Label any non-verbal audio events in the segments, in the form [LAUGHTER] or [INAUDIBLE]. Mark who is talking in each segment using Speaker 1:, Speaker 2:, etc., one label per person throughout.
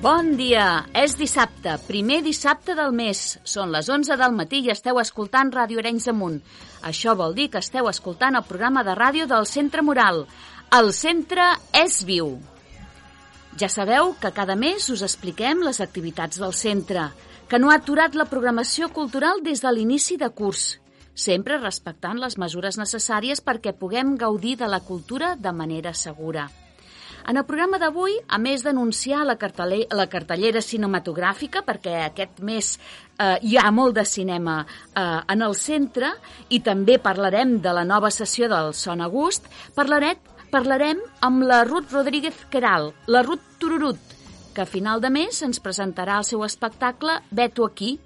Speaker 1: Bon dia! És dissabte, primer dissabte del mes. Són les 11 del matí i esteu escoltant Ràdio Arenys Amunt. Això vol dir que esteu escoltant el programa de ràdio del Centre Moral. El centre és viu. Ja sabeu que cada mes us expliquem les activitats del centre, que no ha aturat la programació cultural des de l'inici de curs, sempre respectant les mesures necessàries perquè puguem gaudir de la cultura de manera segura. En el programa d'avui, a més d'anunciar la, la cartellera cinematogràfica, perquè aquest mes eh, hi ha molt de cinema eh, en el centre, i també parlarem de la nova sessió del Son Agust, parlarem, parlarem amb la Ruth Rodríguez Queral, la Ruth Tururut, que a final de mes ens presentarà el seu espectacle Veto aquí,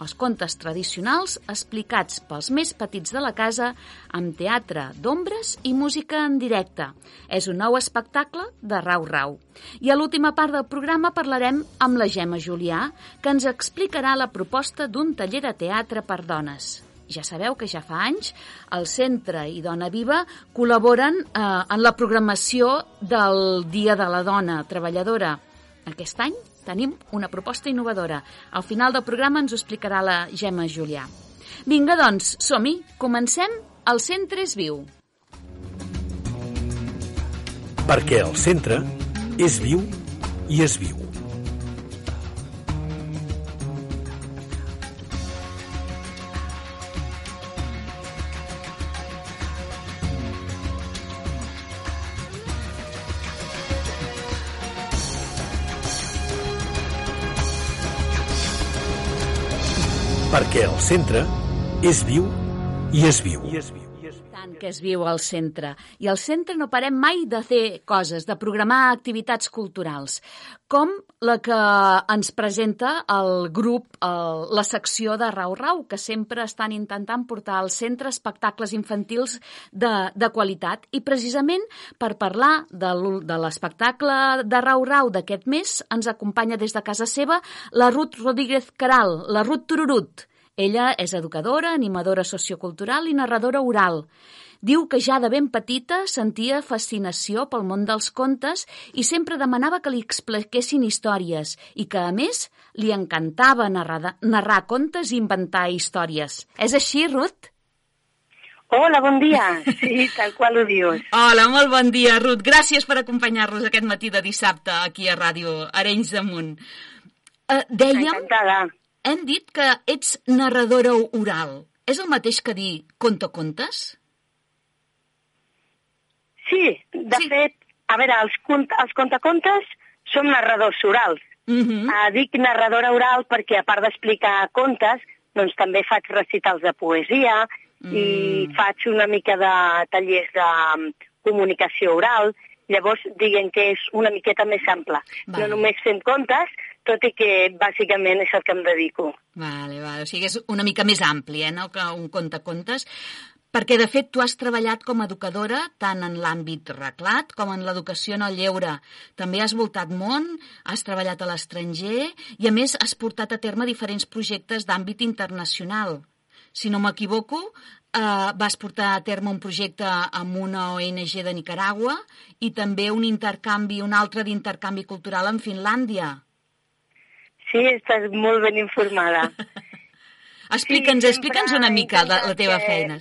Speaker 1: els contes tradicionals explicats pels més petits de la casa amb teatre d'ombres i música en directe. És un nou espectacle de Rau Rau. I a l'última part del programa parlarem amb la Gemma Julià, que ens explicarà la proposta d'un taller de teatre per dones. Ja sabeu que ja fa anys el Centre i Dona Viva col·laboren eh, en la programació del Dia de la Dona Treballadora. Aquest any tenim una proposta innovadora. Al final del programa ens ho explicarà la Gemma Julià. Vinga, doncs, som-hi. Comencem. El centre és viu.
Speaker 2: Perquè el centre és viu i és viu. Perquè el centre és viu i és viu. I és viu.
Speaker 1: Tant que es viu al centre. I al centre no parem mai de fer coses, de programar activitats culturals, com la que ens presenta el grup, el, la secció de Rau Rau, que sempre estan intentant portar al centre espectacles infantils de, de qualitat. I precisament per parlar de, de l'espectacle de Rau Rau d'aquest mes ens acompanya des de casa seva la Ruth Rodríguez Caral, la Ruth Tururut, ella és educadora, animadora sociocultural i narradora oral. Diu que ja de ben petita sentia fascinació pel món dels contes i sempre demanava que li expliquessin històries i que, a més, li encantava narrar, narrar contes i inventar històries. És així, Ruth?
Speaker 3: Hola, bon dia. Sí, tal qual ho dius. [LAUGHS]
Speaker 1: Hola, molt bon dia, Ruth. Gràcies per acompanyar-nos aquest matí de dissabte aquí a Ràdio Arenys de Munt. Uh, dèiem...
Speaker 3: Encantada
Speaker 1: hem dit que ets narradora oral. És el mateix que dir conta-contes?
Speaker 3: Sí, de sí. fet, a veure, els, els contacontes som narradors orals. Uh -huh. uh, dic narradora oral perquè, a part d'explicar contes, doncs també faig recitals de poesia mm. i faig una mica de tallers de um, comunicació oral. Llavors, diguem que és una miqueta més ampla. Vale. No només fem contes, tot i que bàsicament és el que em dedico.
Speaker 1: Vale, vale. O sigui, és una mica més ampli, eh, no?, que un conte-contes. Perquè, de fet, tu has treballat com a educadora tant en l'àmbit reclat com en l'educació en el lleure. També has voltat món, has treballat a l'estranger i, a més, has portat a terme diferents projectes d'àmbit internacional. Si no m'equivoco, eh, vas portar a terme un projecte amb una ONG de Nicaragua i també un intercanvi, un altre d'intercanvi cultural amb Finlàndia.
Speaker 3: Sí, estàs molt ben informada. [LAUGHS]
Speaker 1: explica'ns, sí, explica'ns una mica la, la teva que... feina.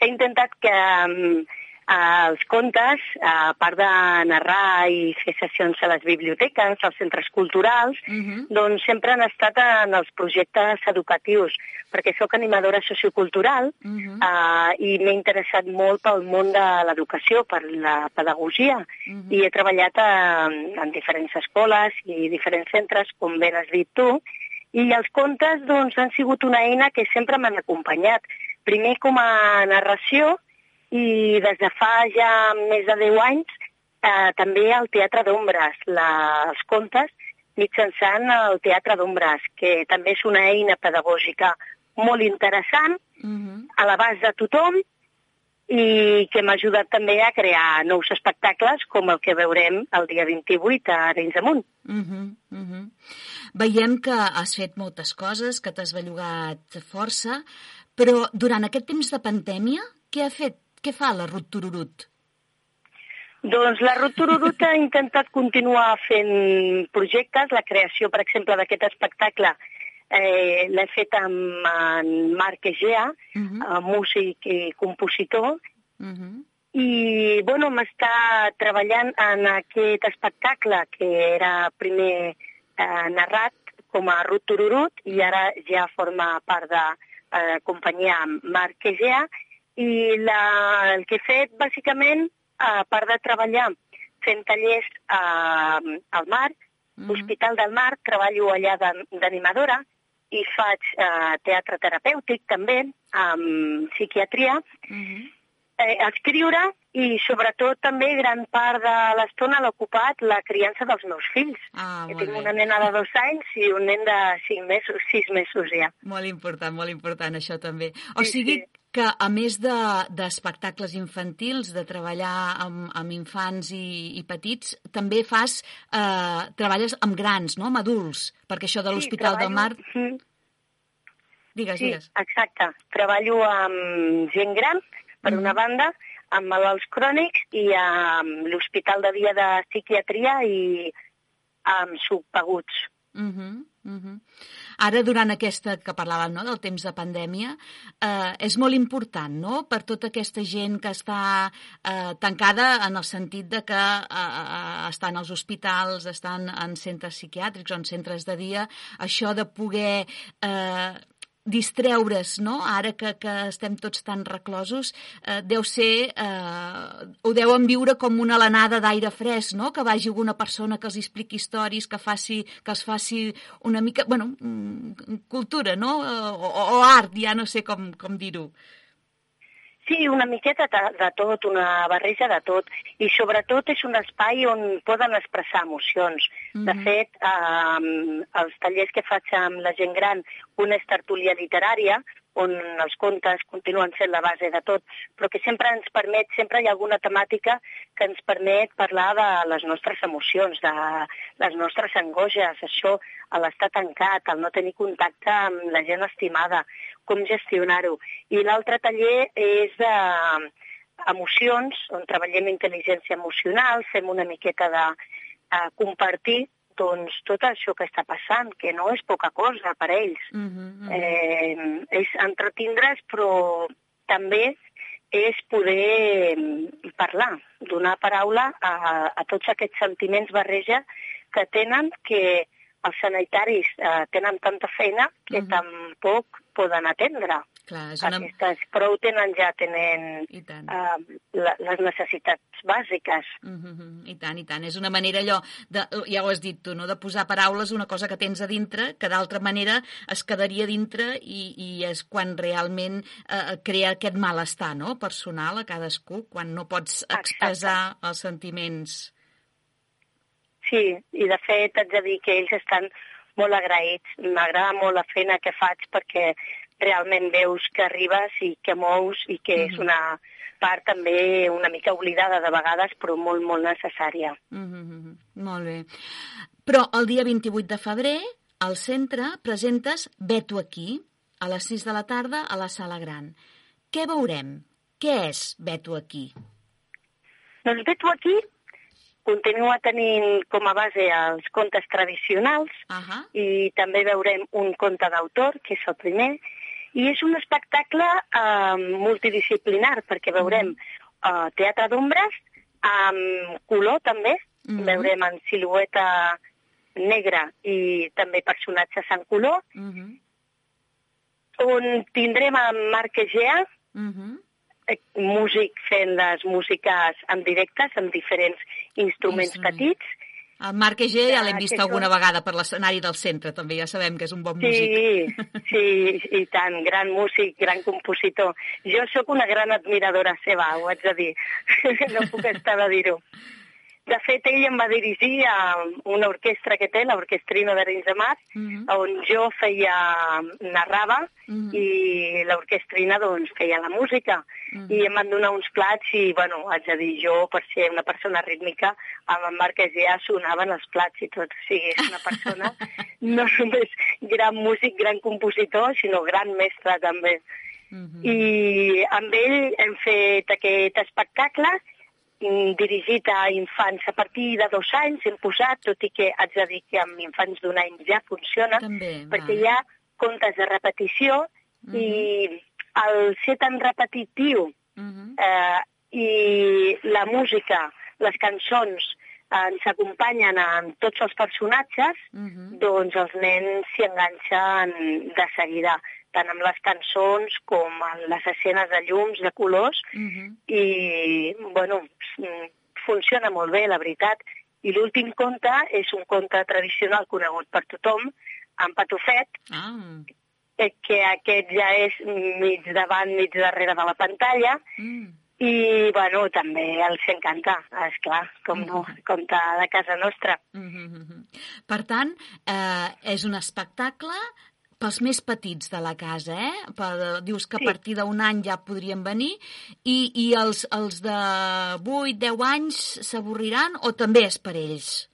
Speaker 3: He intentat que um, els contes, a part de narrar i fer sessions a les biblioteques, als centres culturals, uh mhm. -huh. doncs sempre han estat en els projectes educatius, perquè sóc animadora sociocultural uh -huh. uh, i m'he interessat molt pel món de l'educació, per la pedagogia, uh -huh. i he treballat a, en diferents escoles i diferents centres, com ben has dit tu, i els contes doncs, han sigut una eina que sempre m'han acompanyat. Primer com a narració, i des de fa ja més de 10 anys eh, també el Teatre d'Ombres, els contes mitjançant el Teatre d'Ombres, que també és una eina pedagògica molt interessant, uh mhm. -huh. a l'abast de tothom, i que m'ha ajudat també a crear nous espectacles com el que veurem el dia 28 a Arenys Amunt. Uh -huh,
Speaker 1: uh -huh. Veiem que has fet moltes coses, que t'has bellugat força, però durant aquest temps de pandèmia, què ha fet què fa la Ruth Tururut?
Speaker 3: Doncs la Rotururut ha intentat continuar fent projectes. La creació, per exemple, d'aquest espectacle eh, l'he fet amb en Marc Egea, uh
Speaker 1: Mhm.
Speaker 3: -huh. músic i compositor,
Speaker 1: Mhm.
Speaker 3: i bueno, m'està treballant en aquest espectacle que era primer eh, narrat com a Rut Tururut i ara ja forma part de eh, companyia Marc Egea i la, el que he fet bàsicament, a part de treballar fent tallers eh, al mar,
Speaker 1: Mhm.
Speaker 3: Hospital del Mar, treballo allà d'an- d'animadora i faig eh, teatre terapèutic també, amb psiquiatria,
Speaker 1: Mhm.
Speaker 3: Eh, escriure i sobretot també gran part de l'estona l'ha ocupat la criança dels meus fills.
Speaker 1: Ah, molt
Speaker 3: tinc
Speaker 1: bé.
Speaker 3: una nena de dos anys i un nen de cinc mesos, sis mesos ja.
Speaker 1: Molt important, molt important això també. O
Speaker 3: Sí,
Speaker 1: sigui
Speaker 3: sí.
Speaker 1: que a més de- d'espectacles de, infantils, de treballar amb, amb infants i, i petits, també fas, eh, treballes amb grans, no?, amb adults, perquè això de l'Hospital del Mar...
Speaker 3: Mm,
Speaker 1: Digues,
Speaker 3: Sí,
Speaker 1: digues.
Speaker 3: exacte. Treballo amb gent gran, per una banda, amb malalts crònics i amb l'Hospital de Dia de Psiquiatria i amb subpaguts.
Speaker 1: Uh -huh, uh -huh. Ara, durant aquesta que parlàvem no, del temps de pandèmia, eh, és molt important no? per tota aquesta gent que està eh, tancada en el sentit de que eh, eh, estan als hospitals, estan en centres psiquiàtrics o en centres de dia, això de poder eh, distreure's, no? Ara que, que estem tots tan reclosos, eh, deu ser, eh, ho deuen viure com una alenada d'aire fresc, no? Que vagi alguna persona que els expliqui històries, que, faci, que els faci una mica, bueno, mm, cultura, no? Eh, O, o art, ja no sé com, com dir-ho.
Speaker 3: Sí, una miqueta de, de tot, una barreja de tot. I sobretot és un espai on poden expressar emocions. De
Speaker 1: Mhm.
Speaker 3: fet, eh, els tallers que faig amb la gent gran, una és tertúlia literària, on els contes continuen sent la base de tot, però que sempre ens permet, sempre hi ha alguna temàtica que ens permet parlar de les nostres emocions, de les nostres angoixes, això, l'estar tancat, el no tenir contacte amb la gent estimada, com gestionar-ho. I l'altre taller és de emocions, on treballem intel·ligència emocional, fem una miqueta de eh, compartir doncs, tot això que està passant, que no és poca cosa per a ells.
Speaker 1: Uh -huh.
Speaker 3: Eh, és entretindre's, però també és poder mm, parlar, donar paraula a, a tots aquests sentiments barreja que tenen que els sanitaris eh, tenen tanta feina que
Speaker 1: Mhm.
Speaker 3: tampoc poden atendre.
Speaker 1: Clar, és una...
Speaker 3: Aquestes prou tenen ja tenen la, les necessitats bàsiques.
Speaker 1: Uh -huh, I tant, i tant. És una manera allò, de, ja ho has dit tu, no? de posar paraules una cosa que tens a dintre, que d'altra manera es quedaria dintre i, i és quan realment eh, crea aquest malestar no? personal a cadascú, quan no pots expressar els sentiments.
Speaker 3: Sí, i de fet haig de dir que ells estan molt agraïts. M'agrada molt la feina que faig perquè realment veus que arribes i que mous i que és
Speaker 1: Mhm.
Speaker 3: una part també una mica oblidada de vegades, però molt, molt necessària.
Speaker 1: Uh -huh, molt bé. Però el dia 28 de febrer, al centre, presentes Veto aquí, a les 6 de la tarda, a la Sala Gran. Què veurem? Què és Veto aquí?
Speaker 3: Doncs bé, tu aquí continua tenint com a base els contes tradicionals
Speaker 1: Uh -huh.
Speaker 3: i també veurem un conte d'autor, que és el primer, i és un espectacle eh, multidisciplinar, perquè veurem eh, teatre d'ombres, amb color també,
Speaker 1: Mhm.
Speaker 3: veurem en silueta negra i també personatges en color,
Speaker 1: Uh -huh.
Speaker 3: on tindrem en Marc Egea,
Speaker 1: -huh.
Speaker 3: eh, músic fent les músiques en directes, amb diferents instruments
Speaker 1: Instruments.
Speaker 3: petits,
Speaker 1: El Marc Egé ja l'hem
Speaker 3: Ja,
Speaker 1: vist alguna
Speaker 3: són-
Speaker 1: vegada per l'escenari del centre, també, ja sabem que és un bon músic.
Speaker 3: Sí, sí, i tant, gran músic, gran compositor. Jo sóc una gran admiradora seva, ho haig de dir. [LAUGHS] No puc estar de dir-ho. De fet, ell em va dirigir a una orquestra que té, l'Orquestrina de Rins de Mar,
Speaker 1: Mhm.
Speaker 3: on jo feia, narrava,
Speaker 1: Mhm.
Speaker 3: i l'orquestrina doncs, feia la música.
Speaker 1: Mhm.
Speaker 3: I em van donar uns plats i, bueno, haig de dir, jo, per ser una persona rítmica, amb en Marc ja sonaven els plats i tot. O sigui, és una persona [LAUGHS] no només gran músic, gran compositor, sinó gran mestre també.
Speaker 1: Mhm.
Speaker 3: I amb ell hem fet aquest espectacle dirigit a infants a partir de dos anys, hem posat, tot i que haig de dir que amb infants d'un any ja funciona,
Speaker 1: També,
Speaker 3: perquè hi ha contes de repetició
Speaker 1: Mhm.
Speaker 3: i al ser tan repetitiu
Speaker 1: Mhm.
Speaker 3: eh, i la música, les cançons eh, ens acompanyen amb tots els personatges,
Speaker 1: Mhm.
Speaker 3: doncs els nens s'hi enganxen de seguida, tant amb les cançons com en les escenes de llums, de colors,
Speaker 1: Mhm.
Speaker 3: i, bueno, mm, funciona molt bé, la veritat. I l'últim conte és un conte tradicional conegut per tothom, en Patufet,
Speaker 1: Ah,
Speaker 3: que aquest ja és mig davant, mig darrere de la pantalla,
Speaker 1: mm.
Speaker 3: i, bueno, també els encanta, és clar, com no, conte de casa nostra.
Speaker 1: Mhm, mhm. Per tant, eh, és un espectacle pels més petits de la casa, eh? Per, dius que a
Speaker 3: Sí.
Speaker 1: partir d'un any ja podrien venir i, i els, els de 8-10 anys s'avorriran o també és per ells?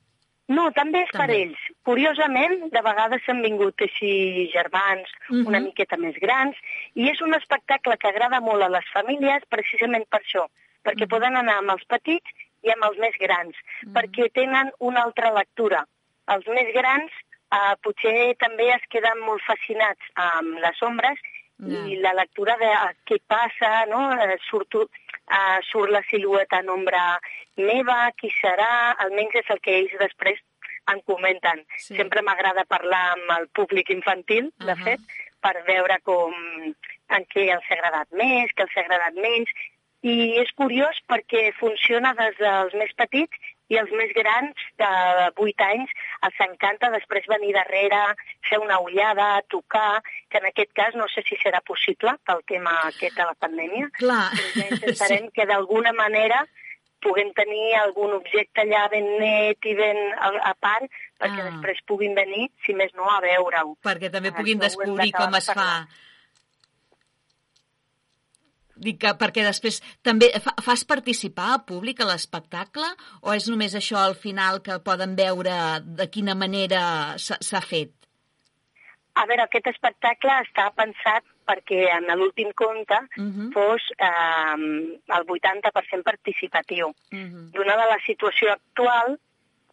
Speaker 3: No, també és per
Speaker 1: També.
Speaker 3: ells. Curiosament, de vegades han vingut així germans
Speaker 1: Mhm.
Speaker 3: una miqueta més grans, i és un espectacle que agrada molt a les famílies precisament per això, perquè
Speaker 1: Mhm.
Speaker 3: poden anar amb els petits i amb els més grans,
Speaker 1: Mhm.
Speaker 3: perquè tenen una altra lectura. Els més grans eh, potser també es queden molt fascinats amb les ombres i la lectura de eh, què passa, no? Eh, Surto, uh, surt la silueta en ombra meva, qui serà, almenys és el que ells després en comenten.
Speaker 1: Sí.
Speaker 3: Sempre m'agrada parlar amb el públic infantil, de
Speaker 1: Ahà.
Speaker 3: fet, per veure com en què els ha agradat més, què els ha agradat menys, i és curiós perquè funciona des dels més petits i els més grans, de 8 anys, els encanta després venir darrere, fer una ullada, tocar, que en aquest cas no sé si serà possible pel tema aquest de la pandèmia.
Speaker 1: Clar. [LAUGHS]
Speaker 3: Intentarem que d'alguna manera puguem tenir algun objecte allà ben net i ben a, a part perquè
Speaker 1: Ah.
Speaker 3: després puguin venir, si més no, a veure-ho.
Speaker 1: perquè també
Speaker 3: Això
Speaker 1: puguin descobrir com es fa. Dic que perquè després també fa, fas participar al públic a l'espectacle o és només això al final que poden veure de quina manera s'ha fet?
Speaker 3: A veure, aquest espectacle està pensat perquè en l'últim conte
Speaker 1: Mhm.
Speaker 3: fos eh, el 80% participatiu.
Speaker 1: Mhm.
Speaker 3: Donada la situació actual,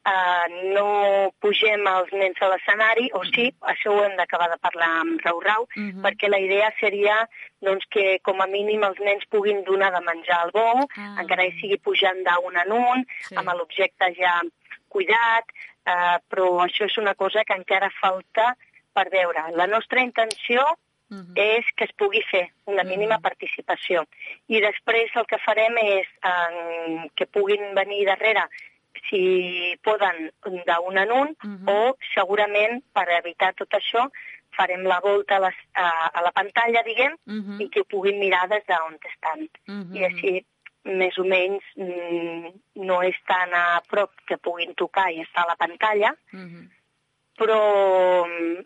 Speaker 3: eh, no pugem els nens a l'escenari, o sí, això ho hem d'acabar de parlar amb Rau Rau,
Speaker 1: Mhm.
Speaker 3: perquè la idea seria doncs, que com a mínim els nens puguin donar de menjar al bou,
Speaker 1: Ah.
Speaker 3: encara que sigui pujant d'un en un,
Speaker 1: Sí.
Speaker 3: amb l'objecte ja cuidat, eh, però això és una cosa que encara falta per veure. La nostra intenció
Speaker 1: Mhm.
Speaker 3: és que es pugui fer una
Speaker 1: Mhm.
Speaker 3: mínima participació. I després el que farem és eh, que puguin venir darrere si poden d'un en un
Speaker 1: Mhm.
Speaker 3: o segurament per evitar tot això farem la volta a, les, a, a la pantalla, diguem,
Speaker 1: Mhm.
Speaker 3: i que ho puguin mirar des d'on estan.
Speaker 1: Mhm.
Speaker 3: I així més o menys mm, no és tan a prop que puguin tocar i estar a la pantalla,
Speaker 1: Mhm.
Speaker 3: però mm,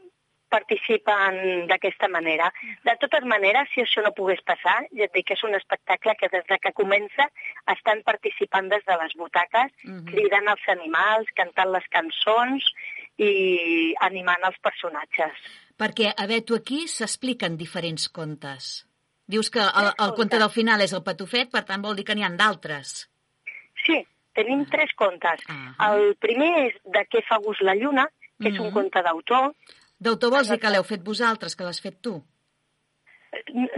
Speaker 3: participen d'aquesta manera. De totes maneres, si això no pogués passar, ja et dic que és un espectacle que des de que comença estan participant des de les butaques,
Speaker 1: Mhm.
Speaker 3: cridant els animals, cantant les cançons i animant els personatges.
Speaker 1: Perquè, a veure, tu aquí s'expliquen diferents contes. Dius que el, el conte del final és el patufet, per tant vol dir que n'hi ha d'altres.
Speaker 3: Sí, tenim tres contes.
Speaker 1: Ah.
Speaker 3: El primer és De què fa gust la lluna, que és un
Speaker 1: Mhm.
Speaker 3: conte d'autor.
Speaker 1: D'autor vols dir que l'heu fet vosaltres, que l'has fet tu?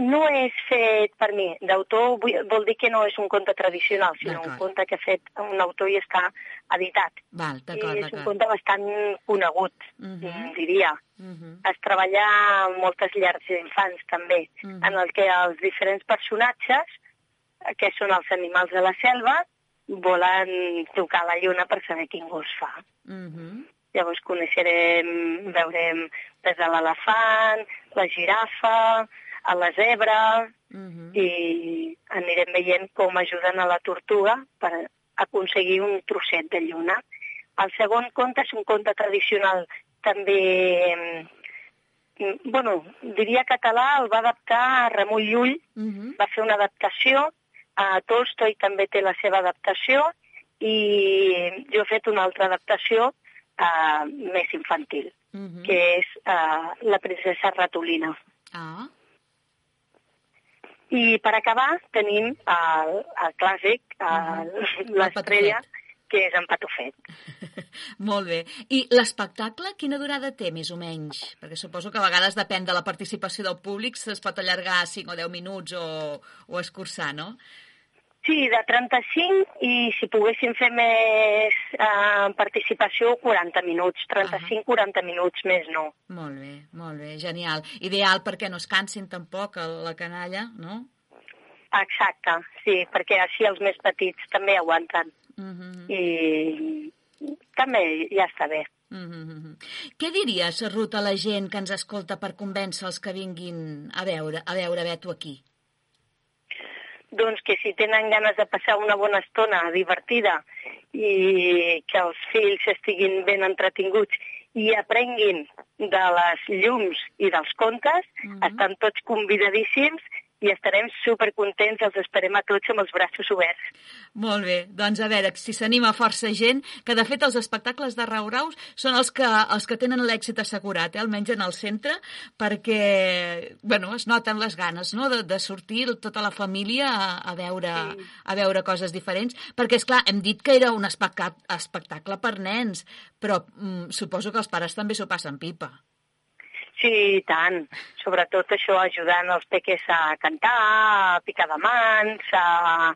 Speaker 3: No és fet per mi. D'autor vol dir que no és un conte tradicional, sinó un conte que ha fet un autor i està editat.
Speaker 1: Val,
Speaker 3: I és un conte bastant conegut,
Speaker 1: Mhm.
Speaker 3: mm, diria.
Speaker 1: Mhm.
Speaker 3: Es treballa en moltes llars d'infants, també,
Speaker 1: Mhm.
Speaker 3: en el que els diferents personatges, que són els animals de la selva, volen tocar la lluna per saber quin gust fa.
Speaker 1: Mhm.
Speaker 3: Llavors coneixerem, veurem des de l'elefant, la girafa, a la zebra,
Speaker 1: Mhm.
Speaker 3: i anirem veient com ajuden a la tortuga per aconseguir un trosset de lluna. El segon conte és un conte tradicional també, mm, bueno, diria català, el va adaptar a Ramon Llull,
Speaker 1: Mhm.
Speaker 3: va fer una adaptació, a Tolstoi també té la seva adaptació, i jo he fet una altra adaptació uh, més infantil,
Speaker 1: Mhm.
Speaker 3: que és uh, La princesa ratolina.
Speaker 1: Ah,
Speaker 3: I per acabar tenim el, el clàssic, el, l'estrella, que és en Patufet. [LAUGHS]
Speaker 1: Molt bé. I l'espectacle, quina durada té, més o menys? Perquè suposo que a vegades depèn de la participació del públic, es pot allargar 5 o 10 minuts o, o escurçar, no?
Speaker 3: Sí, de 35 i si poguéssim fer més eh, participació, 40 minuts. 35-40 minuts més no.
Speaker 1: Molt bé, molt bé, genial. Ideal perquè no es cansin tampoc la canalla, no?
Speaker 3: Exacte, sí, perquè així els més petits també aguanten. Uh mhm. -huh. I també ja està bé.
Speaker 1: -huh. Mhm. Què diries, Ruth, a la gent que ens escolta per convèncer els que vinguin a veure, a veure Beto aquí?
Speaker 3: Doncs que si tenen ganes de passar una bona estona divertida i que els fills estiguin ben entretinguts i aprenguin de les llums i dels contes, mm -hmm. estan tots convidadíssims i estarem supercontents, els esperem a tots amb els braços oberts.
Speaker 1: Molt bé, doncs a veure, si s'anima força gent, que de fet els espectacles de Rau Raus són els que, els que tenen l'èxit assegurat, eh? almenys en el centre, perquè bueno, es noten les ganes no? de, de sortir tota la família a, a, veure, sí. a veure coses diferents, perquè és clar, hem dit que era un espectacle, espectacle per nens, però mm, suposo que els pares també s'ho passen pipa.
Speaker 3: Sí, tant. Sobretot això ajudant els peques a cantar, a picar de mans, a...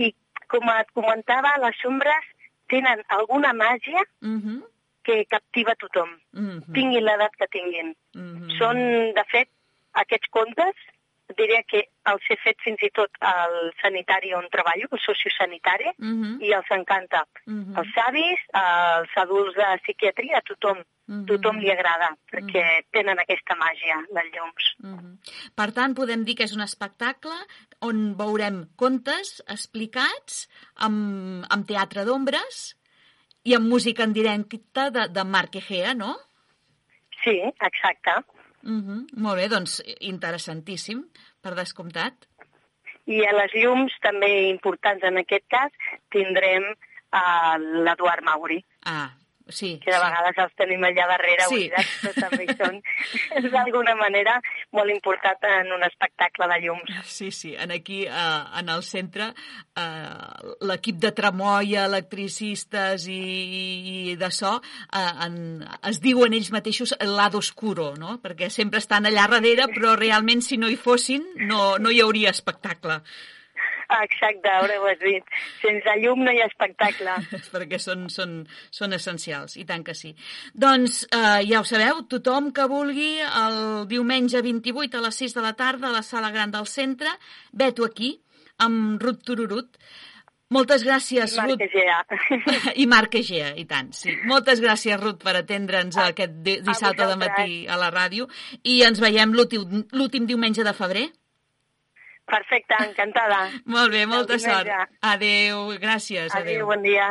Speaker 3: i com et comentava, les ombres tenen alguna màgia uh mhm. -huh. que captiva tothom, uh mhm. -huh. tinguin l'edat que tinguin. Uh mhm. -huh. Són, de fet, aquests contes diria que els he fet fins i tot al sanitari on treballo, el sociosanitari, uh -huh. i els encanta. Uh -huh. Els avis, els adults de psiquiatria, a tothom. Uh -huh. Tothom li agrada, perquè uh -huh. tenen aquesta màgia dels llums. Uh -huh.
Speaker 1: Per tant, podem dir que és un espectacle on veurem contes explicats amb, amb teatre d'ombres i amb música en directe de, de Marc Egea, no?
Speaker 3: Sí, exacte.
Speaker 1: Uh -huh. Molt bé, doncs interessantíssim, per descomptat.
Speaker 3: I a les llums, també importants en aquest cas, tindrem uh, l'Eduard Mauri.
Speaker 1: Ah, sí.
Speaker 3: Que de
Speaker 1: sí.
Speaker 3: vegades els tenim allà darrere sí. oblidats, però també [LAUGHS] són d'alguna manera molt important en un espectacle de llums.
Speaker 1: Sí, sí, en aquí, uh, en el centre, uh, l'equip de tremoia, electricistes i, i de so, uh, en, es diuen ells mateixos l'ado oscuro, no? Perquè sempre estan allà darrere, però realment si no hi fossin no, no hi hauria espectacle. [LAUGHS]
Speaker 3: Exacte, ara ho has dit. Sense llum no hi ha espectacle. [LAUGHS]
Speaker 1: Perquè són, són, són essencials, i tant que sí. Doncs eh, ja ho sabeu, tothom que vulgui el diumenge 28 a les 6 de la tarda a la sala gran del centre, vet aquí, amb Ruth Tururut. Moltes gràcies,
Speaker 3: I Ruth.
Speaker 1: Egea. [LAUGHS] I Marc Egea, i tant, sí. Moltes gràcies, Ruth, per atendre'ns aquest dissabte de matí a la ràdio. I ens veiem l'últim diumenge de febrer.
Speaker 3: Perfecte, encantada.
Speaker 1: Molt bé, molta sort. Adéu, gràcies.
Speaker 3: Adéu, adéu. bon dia.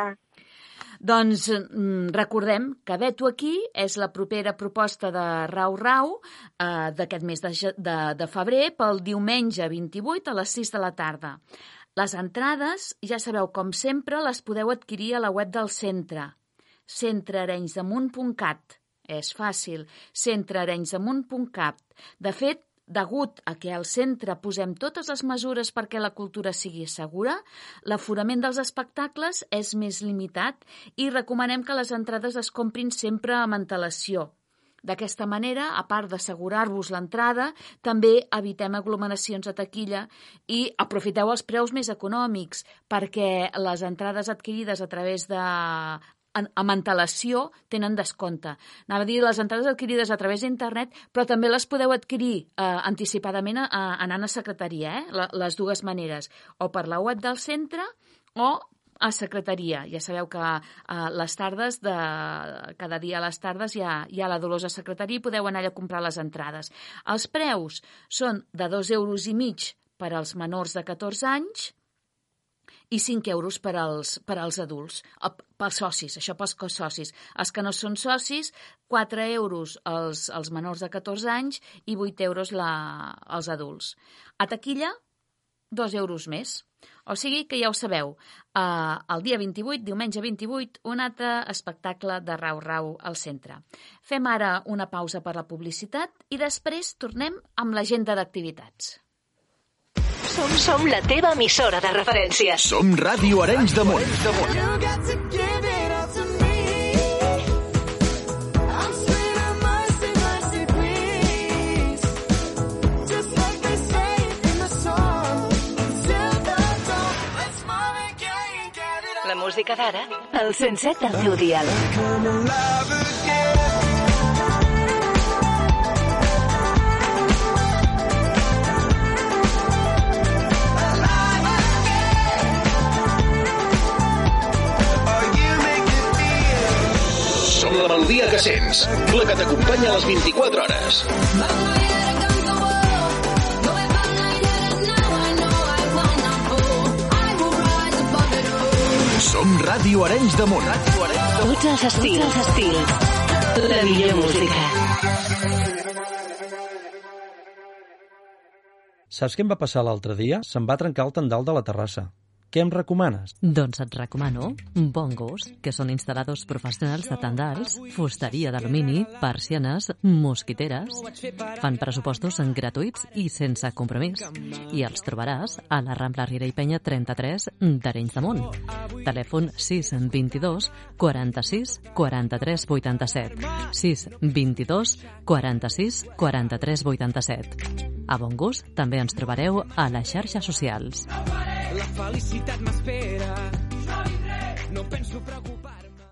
Speaker 1: Doncs mm, recordem que Veto aquí és la propera proposta de Rau Rau eh, d'aquest mes de, de, de febrer pel diumenge 28 a les 6 de la tarda. Les entrades, ja sabeu, com sempre, les podeu adquirir a la web del centre, centrearenysdamunt.cat. És fàcil, centrearenysdamunt.cat. De fet, Degut a que al centre posem totes les mesures perquè la cultura sigui segura, l'aforament dels espectacles és més limitat i recomanem que les entrades es comprin sempre amb antelació. D'aquesta manera, a part d'assegurar-vos l'entrada, també evitem aglomeracions a taquilla i aprofiteu els preus més econòmics perquè les entrades adquirides a través de amb antelació tenen descompte. Anava a dir les entrades adquirides a través d'internet, però també les podeu adquirir eh, anticipadament a, a, anant a secretaria, eh? les dues maneres, o per la web del centre o a secretaria. Ja sabeu que a eh, les tardes, de, cada dia a les tardes hi ha, hi ha la Dolors a secretaria i podeu anar a comprar les entrades. Els preus són de dos euros i mig per als menors de 14 anys i 5 euros per als, per als adults, pels socis, això pels socis. Els que no són socis, 4 euros als, als menors de 14 anys i 8 euros la, als adults. A taquilla, 2 euros més. O sigui que ja ho sabeu, eh, el dia 28, diumenge 28, un altre espectacle de Rau Rau al centre. Fem ara una pausa per la publicitat i després tornem amb l'agenda d'activitats.
Speaker 4: Som la teva emissora de referència.
Speaker 5: Som Ràdio Arenys de Munt.
Speaker 4: La música d'ara, el 107 del teu dial.
Speaker 5: Som la melodia que sents, la que t'acompanya a les 24 hores. Som Ràdio Arenys de Munt.
Speaker 4: Tots els estils. Tots els estils. La millor música.
Speaker 6: Saps què em va passar l'altre dia? Se'm va trencar el tendal de la terrassa. Què em recomanes?
Speaker 7: Doncs et recomano Bongos, que són instal·ladors professionals de tendals, fusteria d'alumini, persianes, mosquiteres. Fan pressupostos en gratuïts i sense compromís. I els trobaràs a la Rambla Riera i Penya 33 d'Arenys de Munt. Telèfon 622 46 43 87. 622 46 43 87. A Bongos també ens trobareu a les xarxes socials.
Speaker 8: La felicitat m'espera. No penso preocupar-me.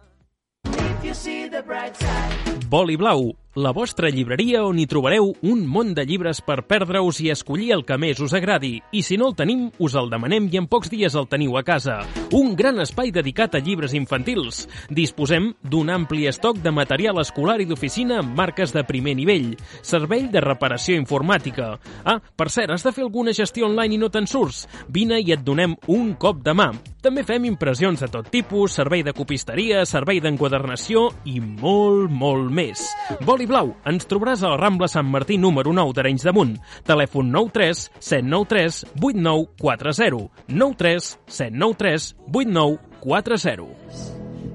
Speaker 9: Boli Blau, la vostra llibreria on hi trobareu un món de llibres per perdre-us i escollir el que més us agradi. I si no el tenim, us el demanem i en pocs dies el teniu a casa. Un gran espai dedicat a llibres infantils. Disposem d'un ampli estoc de material escolar i d'oficina amb marques de primer nivell. Servei de reparació informàtica. Ah, per cert, has de fer alguna gestió online i no te'n surts? Vine i et donem un cop de mà. També fem impressions de tot tipus, servei de copisteria, servei d'enquadernació i molt, molt més. Boli Blau, ens trobaràs a la Rambla Sant Martí número 9 d'Arenys de Munt. Telèfon 93 793 8940. 93 793 8940.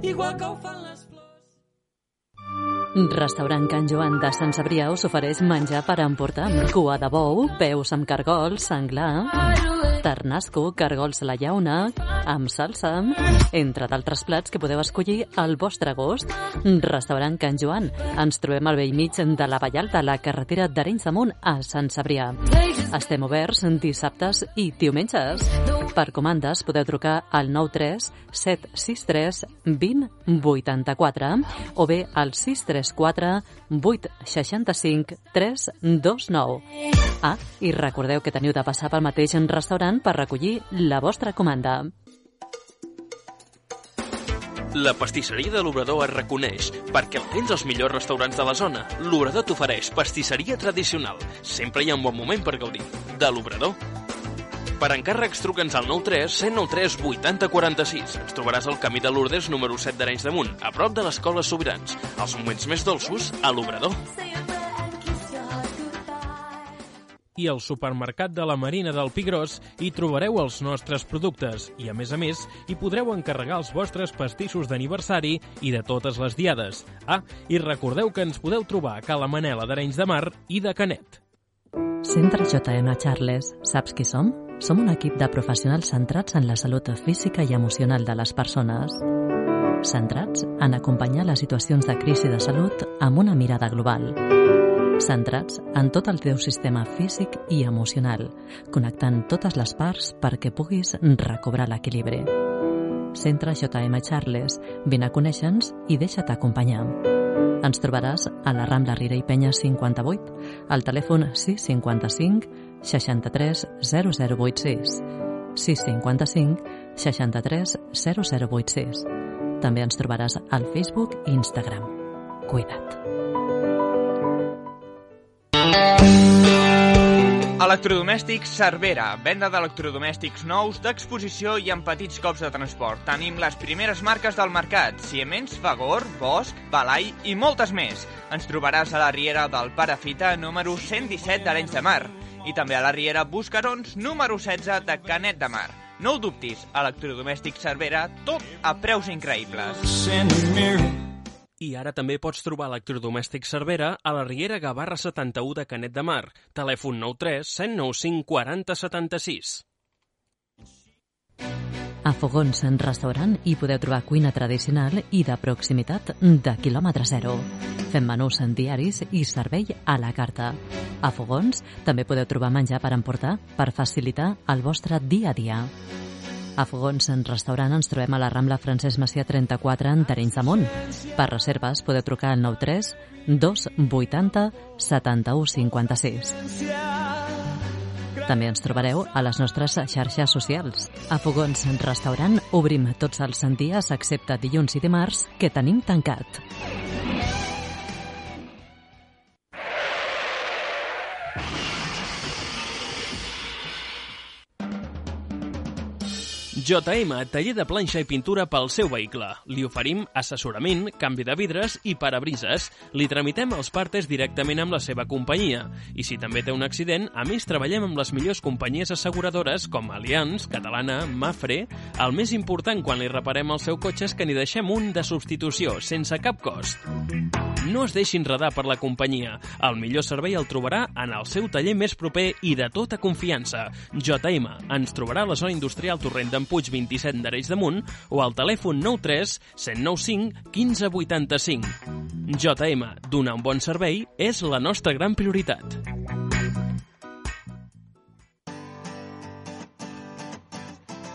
Speaker 8: Igual que ho fan les flors.
Speaker 7: Restaurant Can Joan de Sant Cebrià us ofereix menjar per emportar amb cua de bou, peus amb cargol, senglar, ternasco, cargols a la llauna, amb salsa, entre d'altres plats que podeu escollir al vostre gust. Restaurant Can Joan. Ens trobem al vell mig de la Vallalta, a la carretera d'Arenys de Munt, a Sant Cebrià. Estem oberts dissabtes i diumenges. Per comandes podeu trucar al 93 763 20 84 o bé al 634 865 329. Ah, i recordeu que teniu de passar pel mateix restaurant per recollir la vostra comanda.
Speaker 9: La pastisseria de l'Obrador es reconeix perquè tens als millors restaurants de la zona. L'Obrador t'ofereix pastisseria tradicional. Sempre hi ha un bon moment per gaudir. De l'Obrador. Per encàrrecs, truca'ns al 93 193 80 46. Ens trobaràs al camí de Lourdes número 7 d'Arenys de Munt, a prop de l'Escola Sobirans. Els moments més dolços a l'Obrador. I al supermercat de la Marina del Pigrós hi trobareu els nostres productes i, a més a més, hi podreu encarregar els vostres pastissos d'aniversari i de totes les diades. Ah, i recordeu que ens podeu trobar a Cala Manela d'Arenys de Mar i de Canet.
Speaker 7: Centre JM Charles. Saps qui som? Som un equip de professionals centrats en la salut física i emocional de les persones. Centrats en acompanyar les situacions de crisi de salut amb una mirada global. Centrats en tot el teu sistema físic i emocional, connectant totes les parts perquè puguis recobrar l'equilibri. Centre JM Charles. Vine a conèixer-nos i deixa't acompanyar. Ens trobaràs a la Rambla Rira i Penya 58, al telèfon 655 63 0086. 655 63 0086. També ens trobaràs al Facebook i Instagram. Cuida't.
Speaker 10: Electrodomèstics Cervera, venda d'electrodomèstics nous, d'exposició i amb petits cops de transport. Tenim les primeres marques del mercat, Siemens, Fagor, Bosch, Balai i moltes més. Ens trobaràs a la Riera del Parafita número 117 d'Arenys de Mar i també a la Riera Buscarons número 16 de Canet de Mar. No ho dubtis, electrodomèstics Cervera, tot a preus increïbles.
Speaker 9: I ara també pots trobar electrodomèstic Cervera a la Riera Gavarra 71 de Canet de Mar. Telèfon 93 195 40 76.
Speaker 7: A Fogons en restaurant hi podeu trobar cuina tradicional i de proximitat de quilòmetre zero. Fem menús en diaris i servei a la carta. A Fogons també podeu trobar menjar per emportar per facilitar el vostre dia a dia. A Fogons en restaurant ens trobem a la Rambla Francesc Macià 34 en Terrenys de Munt. Per reserves podeu trucar al 93 280 71 56. També ens trobareu a les nostres xarxes socials. A Fogons Restaurant obrim tots els dies excepte dilluns i dimarts que tenim tancat.
Speaker 9: JM, taller de planxa i pintura pel seu vehicle. Li oferim assessorament, canvi de vidres i parabrises. Li tramitem els partes directament amb la seva companyia. I si també té un accident, a més treballem amb les millors companyies asseguradores com Allianz, Catalana, Mafre. El més important quan li reparem el seu cotxe és que n'hi deixem un de substitució, sense cap cost. No es deixi enredar per la companyia. El millor servei el trobarà en el seu taller més proper i de tota confiança. JM. Ens trobarà a la zona industrial Torrent d'en Puig 27 d'Arenys de Munt o al telèfon 93 195 15 85. JM, donar un bon servei és la nostra gran prioritat.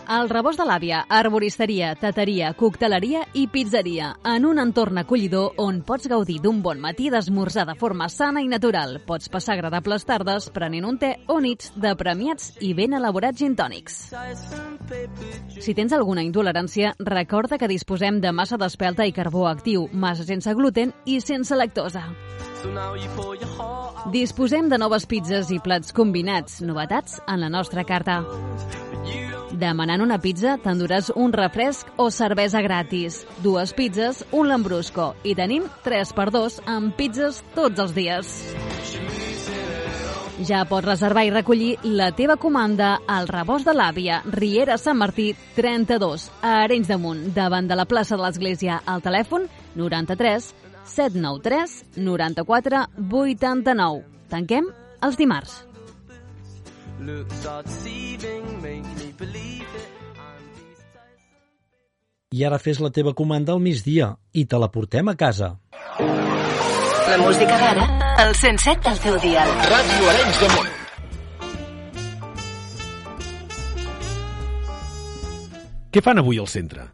Speaker 11: El rebost de l'àvia, arboristeria, tateria, cocteleria i pizzeria, en un entorn acollidor on pots gaudir d'un bon matí d'esmorzar de forma sana i natural. Pots passar agradables tardes prenent un te o nits de premiats i ben elaborats gintònics. Si tens alguna intolerància, recorda que disposem de massa d'espelta i carbó actiu, massa sense gluten i sense lactosa. Disposem de noves pizzas i plats combinats, novetats en la nostra carta. Demanant una pizza t'enduràs un refresc o cervesa gratis, dues pizzas, un lambrusco i tenim 3x2 amb pizzas tots els dies. Ja pots reservar i recollir la teva comanda al rebost de l'àvia, Riera Sant Martí 32, a Arenys de Munt, davant de la plaça de l'Església, al telèfon 93 793 94 89. Tanquem els dimarts.
Speaker 6: I ara fes la teva comanda al migdia i te la portem a casa.
Speaker 4: La música d'ara, el 107 del teu dial.
Speaker 5: Ràdio Arenys de Munt.
Speaker 2: Què fan avui al centre?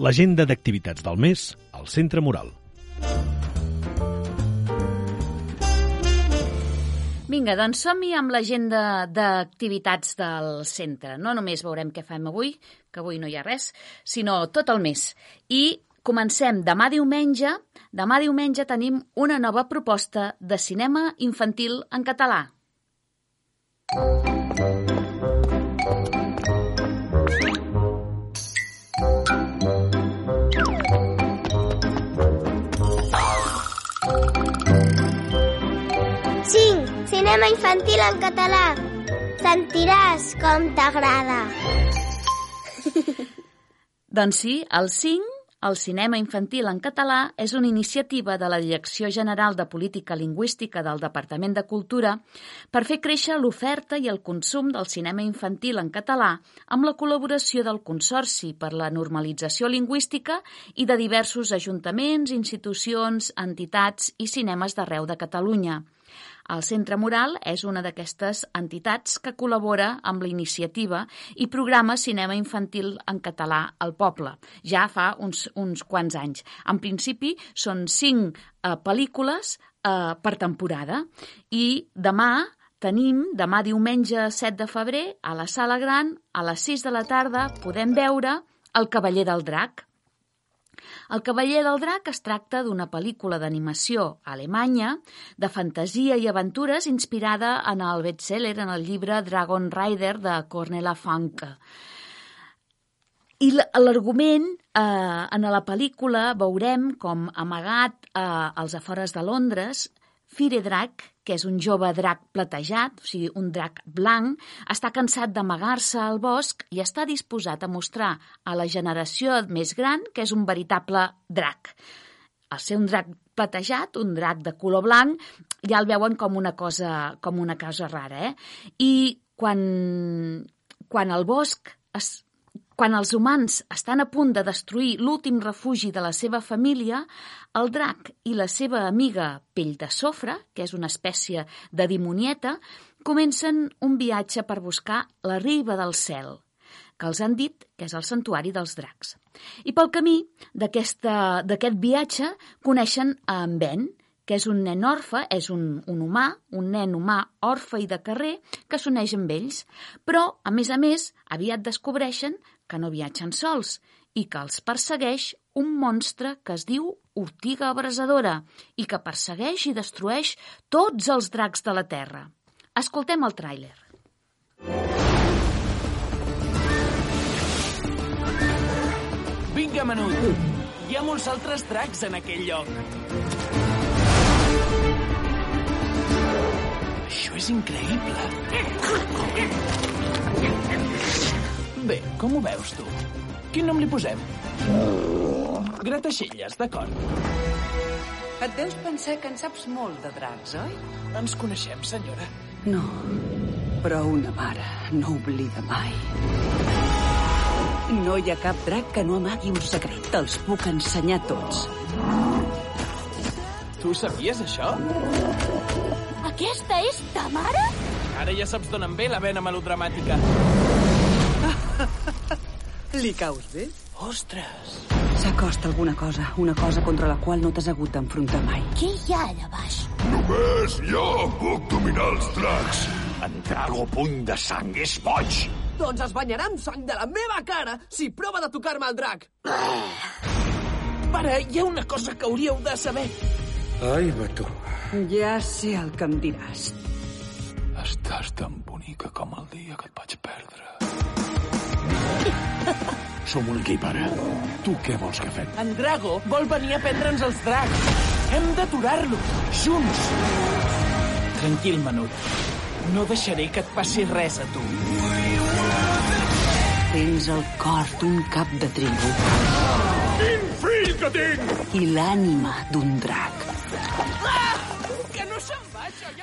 Speaker 2: L'agenda d'activitats del mes al Centre Mural.
Speaker 1: Vinga, doncs som-hi amb l'agenda d'activitats del centre. No només veurem què fem avui, que avui no hi ha res, sinó tot el mes. I comencem demà diumenge. Demà diumenge tenim una nova proposta de cinema infantil en català.
Speaker 12: Cinc. Cinema infantil en català. Sentiràs com t'agrada. [LAUGHS]
Speaker 1: Doncs sí, el 5, el cinema infantil en català, és una iniciativa de la Direcció General de Política Lingüística del Departament de Cultura per fer créixer l'oferta i el consum del cinema infantil en català amb la col·laboració del Consorci per la Normalització Lingüística i de diversos ajuntaments, institucions, entitats i cinemes d'arreu de Catalunya. El Centre Mural és una d'aquestes entitats que col·labora amb la iniciativa i programa cinema infantil en català al poble, ja fa uns, uns quants anys. En principi són cinc eh, pel·lícules eh, per temporada i demà tenim, demà diumenge 7 de febrer, a la Sala Gran, a les 6 de la tarda, podem veure El cavaller del drac. El cavaller del drac es tracta d'una pel·lícula d'animació alemanya de fantasia i aventures inspirada en el bestseller, en el llibre Dragon Rider de Cornelia Funk. I l'argument, eh, en la pel·lícula veurem com amagat eh, als afores de Londres, Fire Drac, que és un jove drac platejat, o sigui, un drac blanc, està cansat d'amagar-se al bosc i està disposat a mostrar a la generació més gran que és un veritable drac. al ser un drac platejat, un drac de color blanc, ja el veuen com una cosa, com una cosa rara. Eh? I quan, quan el bosc es, quan els humans estan a punt de destruir l'últim refugi de la seva família, el drac i la seva amiga pell de sofre, que és una espècie de dimonieta, comencen un viatge per buscar la riba del cel, que els han dit que és el santuari dels dracs. I pel camí d'aquest viatge coneixen a en Ben, que és un nen orfe, és un, un humà, un nen humà orfe i de carrer que s'uneix amb ells. Però, a més a més, aviat descobreixen que no viatgen sols i que els persegueix un monstre que es diu Ortiga Abrasadora i que persegueix i destrueix tots els dracs de la Terra. Escoltem el tràiler.
Speaker 8: Vinga, menut! Hi ha molts altres dracs en aquell lloc. Això és increïble. Bé, com ho veus, tu? Quin nom li posem? Grataixelles, d'acord.
Speaker 13: Et deus pensar que en saps molt de dracs, oi?
Speaker 8: Ens coneixem, senyora.
Speaker 13: No, però una mare no oblida mai. No hi ha cap drac que no amagui un secret. Te'ls puc ensenyar tots.
Speaker 8: Tu sabies això?
Speaker 12: Aquesta és ta mare?
Speaker 8: Ara ja saps d'on em ve la vena melodramàtica. [LAUGHS]
Speaker 13: Li caus bé?
Speaker 8: Ostres!
Speaker 13: S'acosta alguna cosa, una cosa contra la qual no t'has hagut d'enfrontar mai.
Speaker 12: Què hi ha allà baix?
Speaker 14: Només jo puc dominar els dracs.
Speaker 15: En Drago Punt de Sang és boig.
Speaker 16: Doncs es banyarà amb sang de la meva cara si prova de tocar-me el drac.
Speaker 8: Pare, hi ha una cosa que hauríeu de saber.
Speaker 15: Ai, Bató.
Speaker 13: Ja sé el que em diràs.
Speaker 15: Estàs tan bonica com el dia que et vaig perdre. [LAUGHS] Som un equip, ara. Tu què vols que fem?
Speaker 8: En Drago vol venir a prendre'ns els dracs. Hem d'aturar-lo, junts. Tranquil, menut. No deixaré que et passi res a tu.
Speaker 13: Tens el cor d'un cap de tribu.
Speaker 14: Quin fill que tinc!
Speaker 13: I l'ànima d'un drac.
Speaker 8: Ah!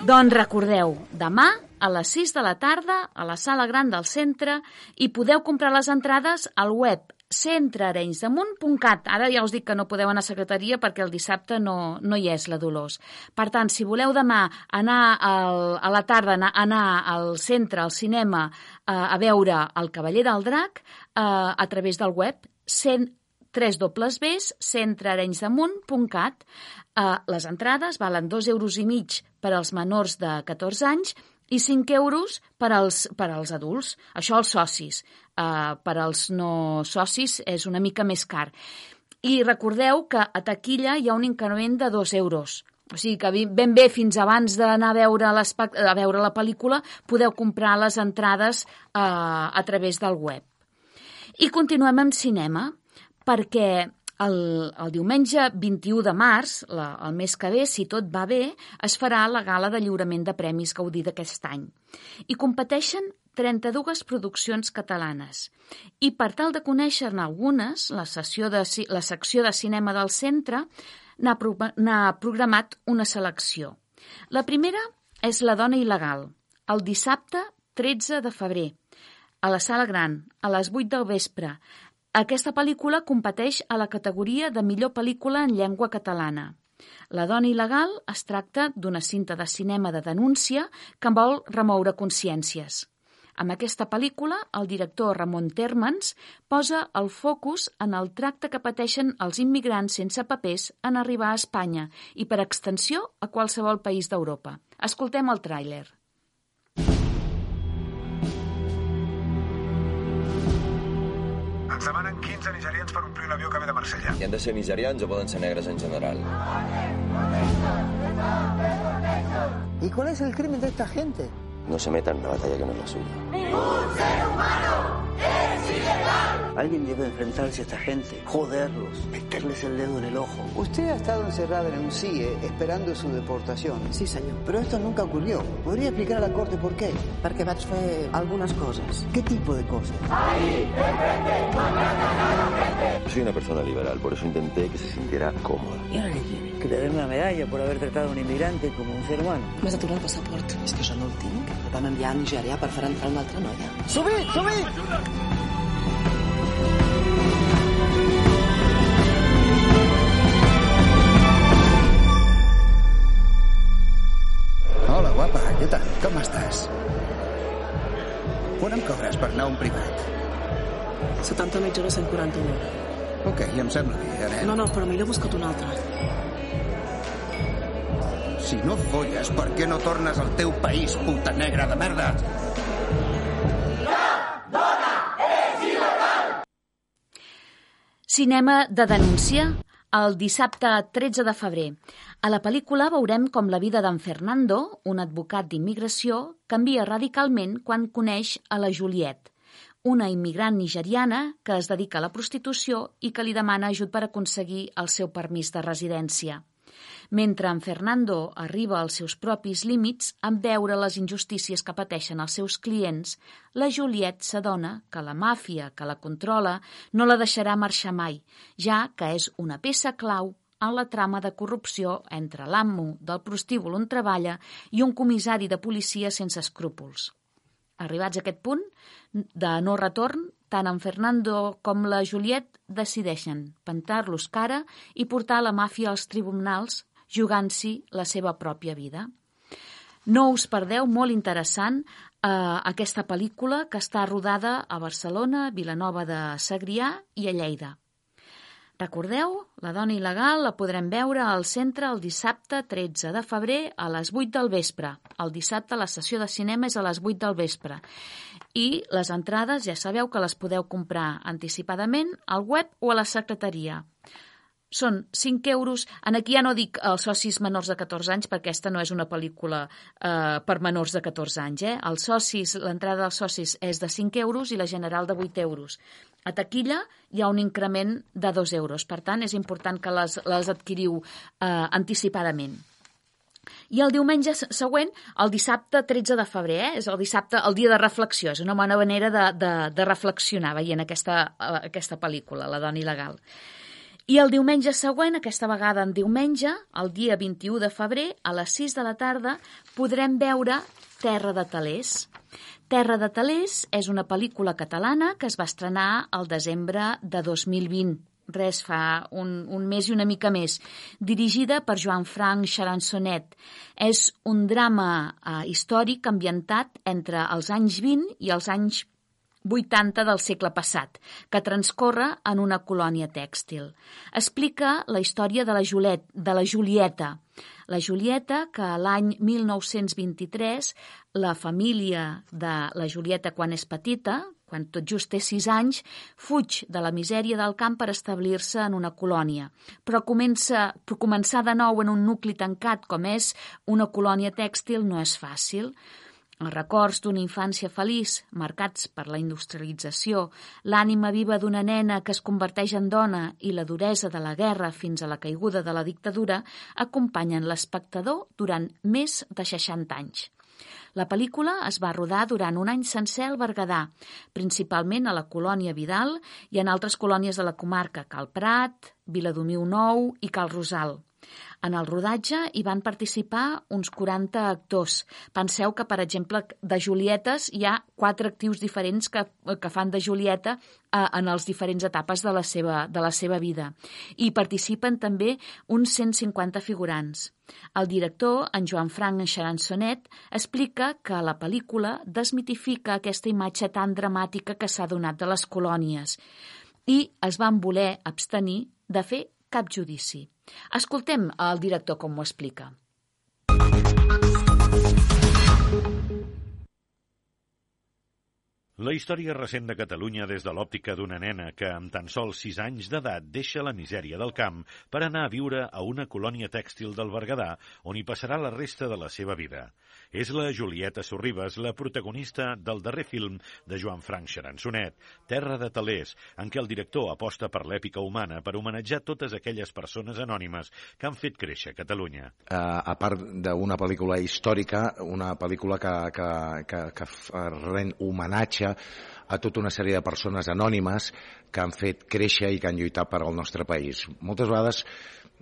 Speaker 1: Doncs recordeu, demà a les 6 de la tarda a la sala gran del centre i podeu comprar les entrades al web centrearenysdamunt.cat. Ara ja us dic que no podeu anar a secretaria perquè el dissabte no, no hi és la Dolors. Per tant, si voleu demà anar al, a la tarda anar, anar al centre, al cinema, eh, a veure El cavaller del drac, eh, a través del web cent www.centrearenysdamunt.cat eh, Les entrades valen 2 euros i mig per als menors de 14 anys i 5 euros per als, per als adults. Això els socis. Uh, per als no socis és una mica més car. I recordeu que a taquilla hi ha un increment de 2 euros. O sigui que ben bé fins abans d'anar a veure, a veure la pel·lícula podeu comprar les entrades uh, a través del web. I continuem amb cinema, perquè el, el diumenge 21 de març, la, el mes que ve, si tot va bé, es farà la gala de lliurament de premis Gaudí d'aquest any. I competeixen 32 produccions catalanes. I per tal de conèixer-ne algunes, la, sessió de, la secció de cinema del centre n'ha pro, programat una selecció. La primera és La dona il·legal, el dissabte 13 de febrer, a la Sala Gran, a les 8 del vespre, aquesta pel·lícula competeix a la categoria de millor pel·lícula en llengua catalana. La dona il·legal es tracta d'una cinta de cinema de denúncia que vol remoure consciències. Amb aquesta pel·lícula, el director Ramon Termans posa el focus en el tracte que pateixen els immigrants sense papers en arribar a Espanya i, per extensió, a qualsevol país d'Europa. Escoltem el tràiler.
Speaker 17: Ens demanen 15 nigerians per omplir l'avió que ve de Marsella.
Speaker 18: I han de ser nigerians o poden ser negres en general?
Speaker 19: ¿Y cuál es el crimen de esta gente?
Speaker 18: No se metan en una batalla que no es la suya.
Speaker 20: ¡Ningún ser humano!
Speaker 19: Alguien debe enfrentarse a esta gente, joderlos, meterles el dedo en el ojo. Usted ha estado encerrada en un CIE esperando su deportación.
Speaker 13: Sí, senyor.
Speaker 19: Pero esto nunca ocurrió. ¿Podría explicar a la corte por qué?
Speaker 13: Perquè vaig fer algunes coses.
Speaker 19: ¿Qué tipo de cosas?
Speaker 18: Soy una persona liberal, por eso intenté que se sintiera cómoda.
Speaker 19: ¿Y ahora qué quiere? Que le den una medalla por haber tratado a un inmigrante como un ser humano.
Speaker 13: M'has tornar el passaport. És que jo no el tinc. El vam enviar a Nigèria per fer entrar una altra noia.
Speaker 19: ¡Subid, subid!
Speaker 20: Com estàs? Quan em cobres per anar a un privat?
Speaker 13: 70 mitja hora 141.
Speaker 20: Ok, em sembla bé, anem.
Speaker 13: No, no, però millor busca't un altre.
Speaker 20: Si no folles, per què no tornes al teu país, puta negra de merda?
Speaker 1: Cinema de denúncia el dissabte 13 de febrer. A la pel·lícula veurem com la vida d'en Fernando, un advocat d'immigració, canvia radicalment quan coneix a la Juliet, una immigrant nigeriana que es dedica a la prostitució i que li demana ajut per aconseguir el seu permís de residència. Mentre en Fernando arriba als seus propis límits en veure les injustícies que pateixen els seus clients, la Juliet s'adona que la màfia que la controla no la deixarà marxar mai, ja que és una peça clau en la trama de corrupció entre l'amo del prostíbul on treballa i un comissari de policia sense escrúpols. Arribats a aquest punt de no retorn, tant en Fernando com la Juliet decideixen pentar-los cara i portar la màfia als tribunals jugant-s'hi la seva pròpia vida. No us perdeu, molt interessant, eh, aquesta pel·lícula que està rodada a Barcelona, Vilanova de Segrià i a Lleida. Recordeu, la dona il·legal la podrem veure al centre el dissabte 13 de febrer a les 8 del vespre. El dissabte la sessió de cinema és a les 8 del vespre. I les entrades ja sabeu que les podeu comprar anticipadament al web o a la secretaria. Són 5 euros. En aquí ja no dic els socis menors de 14 anys perquè aquesta no és una pel·lícula eh, per menors de 14 anys. Eh? Els socis, l'entrada dels socis és de 5 euros i la general de 8 euros. A taquilla hi ha un increment de 2 euros. Per tant, és important que les, les adquiriu eh, anticipadament. I el diumenge següent, el dissabte 13 de febrer, eh? és el dissabte, el dia de reflexió, és una bona manera de, de, de reflexionar veient aquesta, eh, aquesta pel·lícula, La dona il·legal. I el diumenge següent, aquesta vegada en diumenge, el dia 21 de febrer, a les 6 de la tarda, podrem veure Terra de Talers. Terra de Talers és una pel·lícula catalana que es va estrenar al desembre de 2020 res fa un, un mes i una mica més, dirigida per Joan Frank Charançonet. És un drama eh, històric ambientat entre els anys 20 i els anys 80 del segle passat, que transcorre en una colònia tèxtil. Explica la història de la, Juliet, de la Julieta, la Julieta, que l'any 1923 la família de la Julieta quan és petita, quan tot just té sis anys, fuig de la misèria del camp per establir-se en una colònia. Però, comença, començar de nou en un nucli tancat com és una colònia tèxtil no és fàcil. Els records d'una infància feliç, marcats per la industrialització, l'ànima viva d'una nena que es converteix en dona i la duresa de la guerra fins a la caiguda de la dictadura acompanyen l'espectador durant més de 60 anys. La pel·lícula es va rodar durant un any sencer al Berguedà, principalment a la colònia Vidal i en altres colònies de la comarca, Cal Prat, Viladomiu Nou i Cal Rosal. En el rodatge hi van participar uns 40 actors. Penseu que, per exemple, de Julietes hi ha quatre actius diferents que, que fan de Julieta eh, en les diferents etapes de la, seva, de la seva vida. I participen també uns 150 figurants. El director, en Joan Frank Charançonet, explica que la pel·lícula desmitifica aquesta imatge tan dramàtica que s'ha donat de les colònies i es van voler abstenir de fer cap judici. Escoltem el director com ho explica.
Speaker 9: La història recent de Catalunya des de l'òptica d'una nena que, amb tan sols 6 anys d'edat, deixa la misèria del camp per anar a viure a una colònia tèxtil del Berguedà, on hi passarà la resta de la seva vida. És la Julieta Sorribes, la protagonista del darrer film de Joan Frank Xaransonet, Terra de Talers, en què el director aposta per l'èpica humana per homenatjar totes aquelles persones anònimes que han fet créixer Catalunya.
Speaker 21: Uh, a part d'una pel·lícula històrica, una pel·lícula que, que, que, que ren homenatge a tota una sèrie de persones anònimes que han fet créixer i que han lluitat per al nostre país. Moltes vegades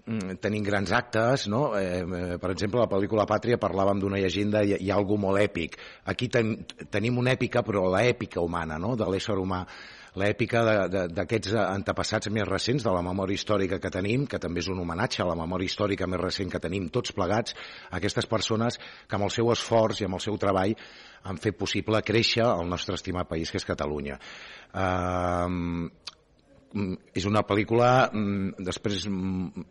Speaker 21: mm, tenim grans actes, no? Eh, per exemple, la pel·lícula Pàtria parlàvem d'una llegenda i hi ha algú molt èpic. Aquí ten, tenim una èpica, però l'èpica humana, no?, de l'ésser humà l'èpica d'aquests antepassats més recents de la memòria històrica que tenim, que també és un homenatge a la memòria històrica més recent que tenim tots plegats, aquestes persones que amb el seu esforç i amb el seu treball han fet possible créixer el nostre estimat país, que és Catalunya. Uh, és una pel·lícula, mm, després, mm,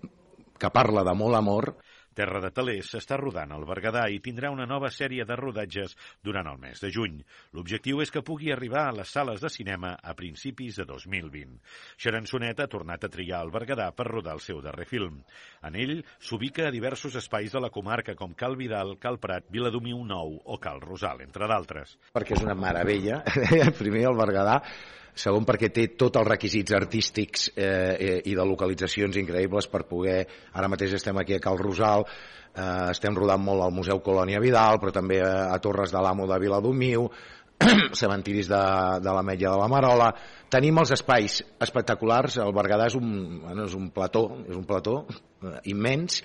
Speaker 21: que parla de molt amor,
Speaker 9: Terra de Talers s'està rodant al Berguedà i tindrà una nova sèrie de rodatges durant el mes de juny. L'objectiu és que pugui arribar a les sales de cinema a principis de 2020. Xarançonet ha tornat a triar el Berguedà per rodar el seu darrer film. En ell s'ubica a diversos espais de la comarca com Cal Vidal, Cal Prat, Viladomiu Nou o Cal Rosal, entre d'altres.
Speaker 21: Perquè és una meravella, [LAUGHS] primer el Berguedà, segon perquè té tots els requisits artístics eh, eh, i de localitzacions increïbles per poder, ara mateix estem aquí a Cal Rosal, eh, estem rodant molt al Museu Colònia Vidal, però també a, a Torres de l'Amo de Viladomiu, [CLEARS THROAT] cementiris de, de la Metlla de la Marola, tenim els espais espectaculars, el Berguedà és un, bueno, és un plató, és un plató eh, immens,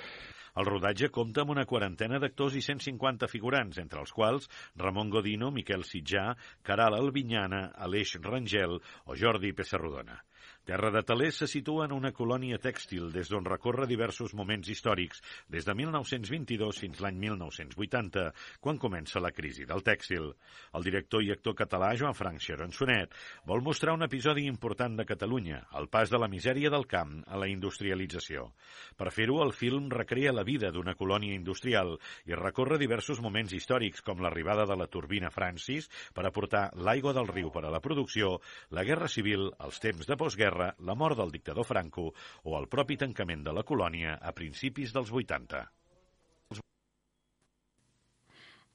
Speaker 9: el rodatge compta amb una quarantena d'actors i 150 figurants, entre els quals Ramon Godino, Miquel Sitjà, Caral Albinyana, Aleix Rangel o Jordi Pessarrodona. Terra de Talers se situa en una colònia tèxtil des d'on recorre diversos moments històrics, des de 1922 fins l'any 1980, quan comença la crisi del tèxtil. El director i actor català Joan Frank Xeronsonet vol mostrar un episodi important de Catalunya, el pas de la misèria del camp a la industrialització. Per fer-ho, el film recrea la vida d'una colònia industrial i recorre diversos moments històrics com l'arribada de la turbina Francis per aportar l'aigua del riu per a la producció, la guerra civil, els temps de postguerra guerra, la mort del dictador Franco o el propi tancament de la colònia a principis dels 80.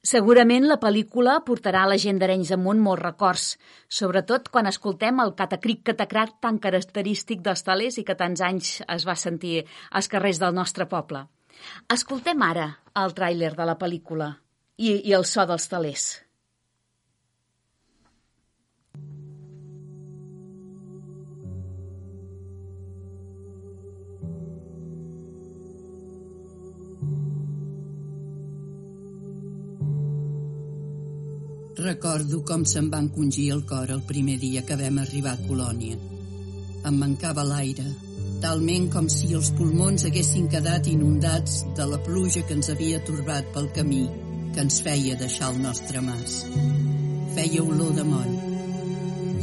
Speaker 1: Segurament la pel·lícula portarà a la gent d'Arenys Amunt molts records, sobretot quan escoltem el catacric catacrac tan característic dels talers i que tants anys es va sentir als carrers del nostre poble. Escoltem ara el tràiler de la pel·lícula i, i el so dels talers.
Speaker 22: Recordo com se'm va encongir el cor el primer dia que vam arribar a Colònia. Em mancava l'aire, talment com si els pulmons haguessin quedat inundats de la pluja que ens havia torbat pel camí que ens feia deixar el nostre mas. Feia olor de moll.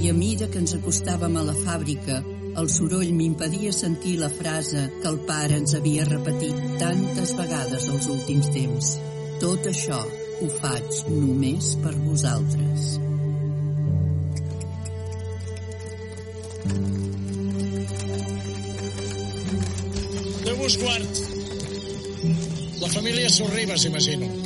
Speaker 22: I a mida que ens acostàvem a la fàbrica, el soroll m'impedia sentir la frase que el pare ens havia repetit tantes vegades els últims temps. Tot això ho faig només per vosaltres.
Speaker 23: Déu vos guard. La família Sorribes, imagino.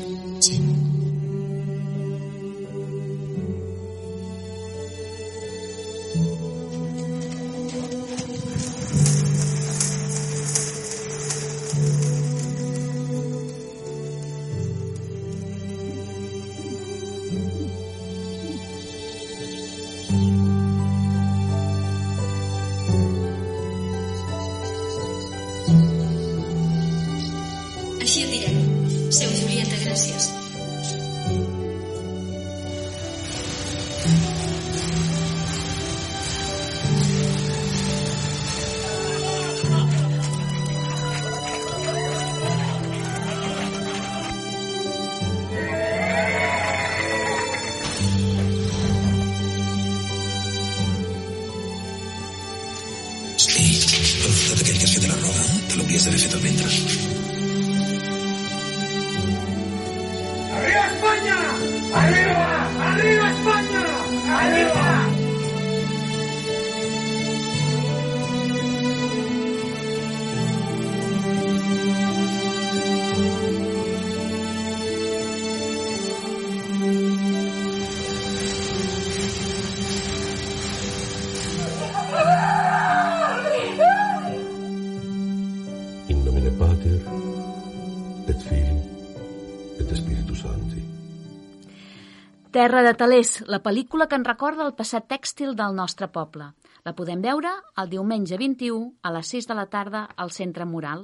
Speaker 1: Terra de Talers, la pel·lícula que ens recorda el passat tèxtil del nostre poble. La podem veure el diumenge 21 a les 6 de la tarda al Centre Mural.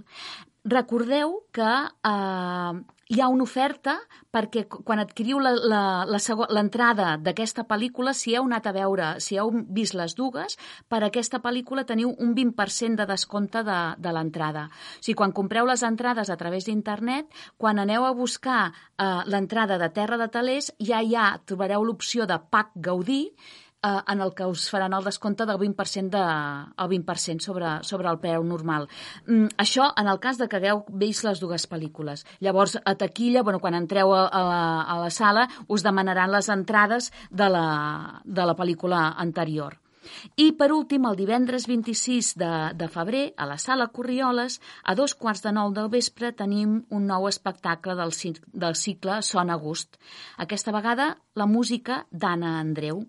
Speaker 1: Recordeu que eh, hi ha una oferta perquè quan adquiriu l'entrada d'aquesta pel·lícula, si heu anat a veure, si heu vist les dues, per aquesta pel·lícula teniu un 20% de descompte de, de l'entrada. O sigui, quan compreu les entrades a través d'internet, quan aneu a buscar eh, l'entrada de Terra de Talers, ja hi ha, trobareu l'opció de PAC Gaudí, eh, en el que us faran el descompte del 20%, de, el 20 sobre, sobre el preu normal. Mm, això en el cas de que hagueu vist les dues pel·lícules. Llavors, a taquilla, bueno, quan entreu a, a, la, a la sala, us demanaran les entrades de la, de la pel·lícula anterior. I, per últim, el divendres 26 de, de febrer, a la Sala Corrioles, a dos quarts de nou del vespre, tenim un nou espectacle del, del cicle Son a gust. Aquesta vegada, la música d'Anna Andreu.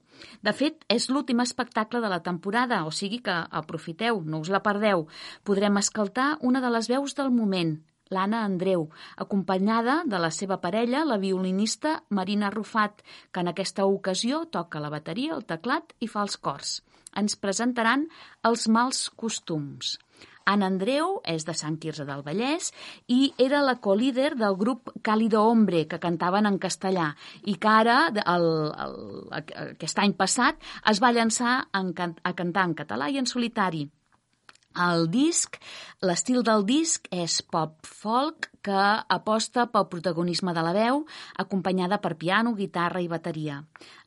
Speaker 1: De fet, és l'últim espectacle de la temporada, o sigui que aprofiteu, no us la perdeu. Podrem escoltar una de les veus del moment, l'Anna Andreu, acompanyada de la seva parella, la violinista Marina Rufat, que en aquesta ocasió toca la bateria, el teclat i fa els cors. Ens presentaran els mals costums. Anna Andreu és de Sant Quirze del Vallès i era la co-líder del grup Cálido Hombre, que cantaven en castellà i que ara, el, el, aquest any passat, es va llançar en, a cantar en català i en solitari. El disc, l'estil del disc és pop-folk que aposta pel protagonisme de la veu, acompanyada per piano, guitarra i bateria.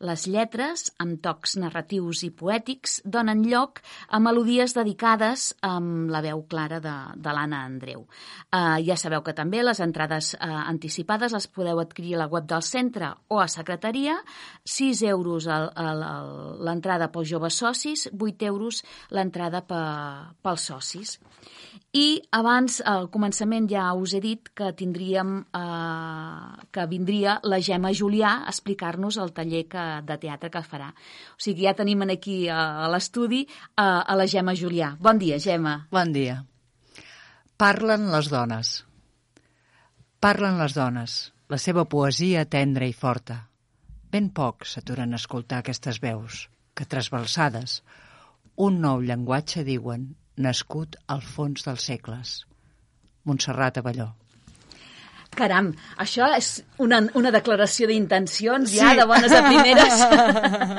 Speaker 1: Les lletres, amb tocs narratius i poètics, donen lloc a melodies dedicades amb la veu clara de, de l'Anna Andreu. Uh, ja sabeu que també les entrades uh, anticipades les podeu adquirir a la web del centre o a secretaria, 6 euros l'entrada pels joves socis, 8 euros l'entrada pels socis. I abans, al començament, ja us he dit que tindríem, eh, que vindria la Gemma Julià a explicar-nos el taller que, de teatre que farà. O sigui, ja tenim aquí a, a l'estudi a, a la Gemma Julià. Bon dia, Gemma.
Speaker 24: Bon dia. Parlen les dones. Parlen les dones, la seva poesia tendra i forta. Ben pocs s'aturen a escoltar aquestes veus, que trasbalsades, un nou llenguatge diuen nascut al fons dels segles. Montserrat Avelló.
Speaker 1: Caram, això és una, una declaració d'intencions sí. ja de bones a primeres.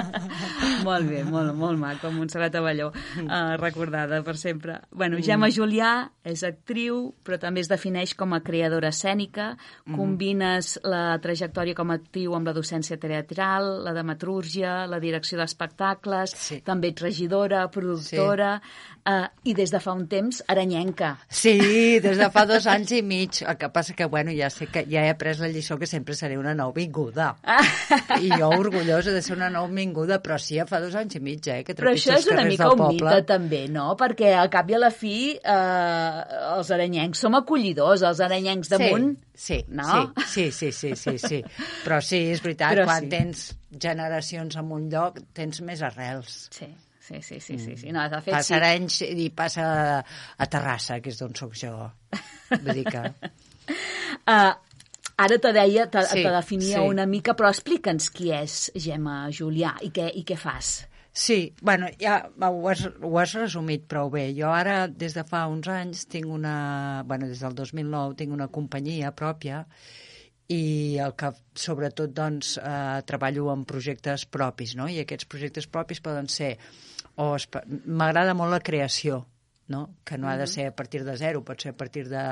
Speaker 1: [LAUGHS] molt bé, molt, molt maco, Montserrat Avelló, uh, recordada per sempre. Bueno, Gemma Julià és actriu, però també es defineix com a creadora escènica, mm. combines la trajectòria com a actriu amb la docència teatral, la dramaturgia, la direcció d'espectacles, sí. també ets regidora, productora, sí. uh, i des de fa un temps aranyenca.
Speaker 24: Sí, des de fa dos anys i mig, el que passa que, bueno, ja ja sé que ja he après la lliçó que sempre seré una nouvinguda. Ah. I jo orgullosa de ser una nouvinguda, però sí, ja fa dos anys i mig, eh, que
Speaker 1: Però això és una mica un mite, també, no? Perquè al cap i a la fi eh, els aranyencs som acollidors, els aranyencs damunt...
Speaker 24: Sí, sí,
Speaker 1: no?
Speaker 24: sí, sí, sí, sí, sí, sí. Però sí, és veritat, Però quan sí. tens generacions en un lloc, tens més arrels.
Speaker 1: Sí. Sí, sí, sí, sí, sí. No, de fet,
Speaker 24: passa
Speaker 1: sí.
Speaker 24: Arenys i passa a Terrassa, que és d'on sóc jo. Vull dir que... [LAUGHS]
Speaker 1: Uh, ara te deia, te, sí, te definia sí. una mica, però explica'ns qui és Gemma Julià i què, i què fas.
Speaker 24: Sí, bueno, ja ho has, ho has resumit prou bé. Jo ara, des de fa uns anys, tinc una... bueno, des del 2009, tinc una companyia pròpia i el que sobretot doncs, eh, treballo en projectes propis, no? I aquests projectes propis poden ser... o M'agrada molt la creació, no? que no ha de ser a partir de zero, pot ser a partir de,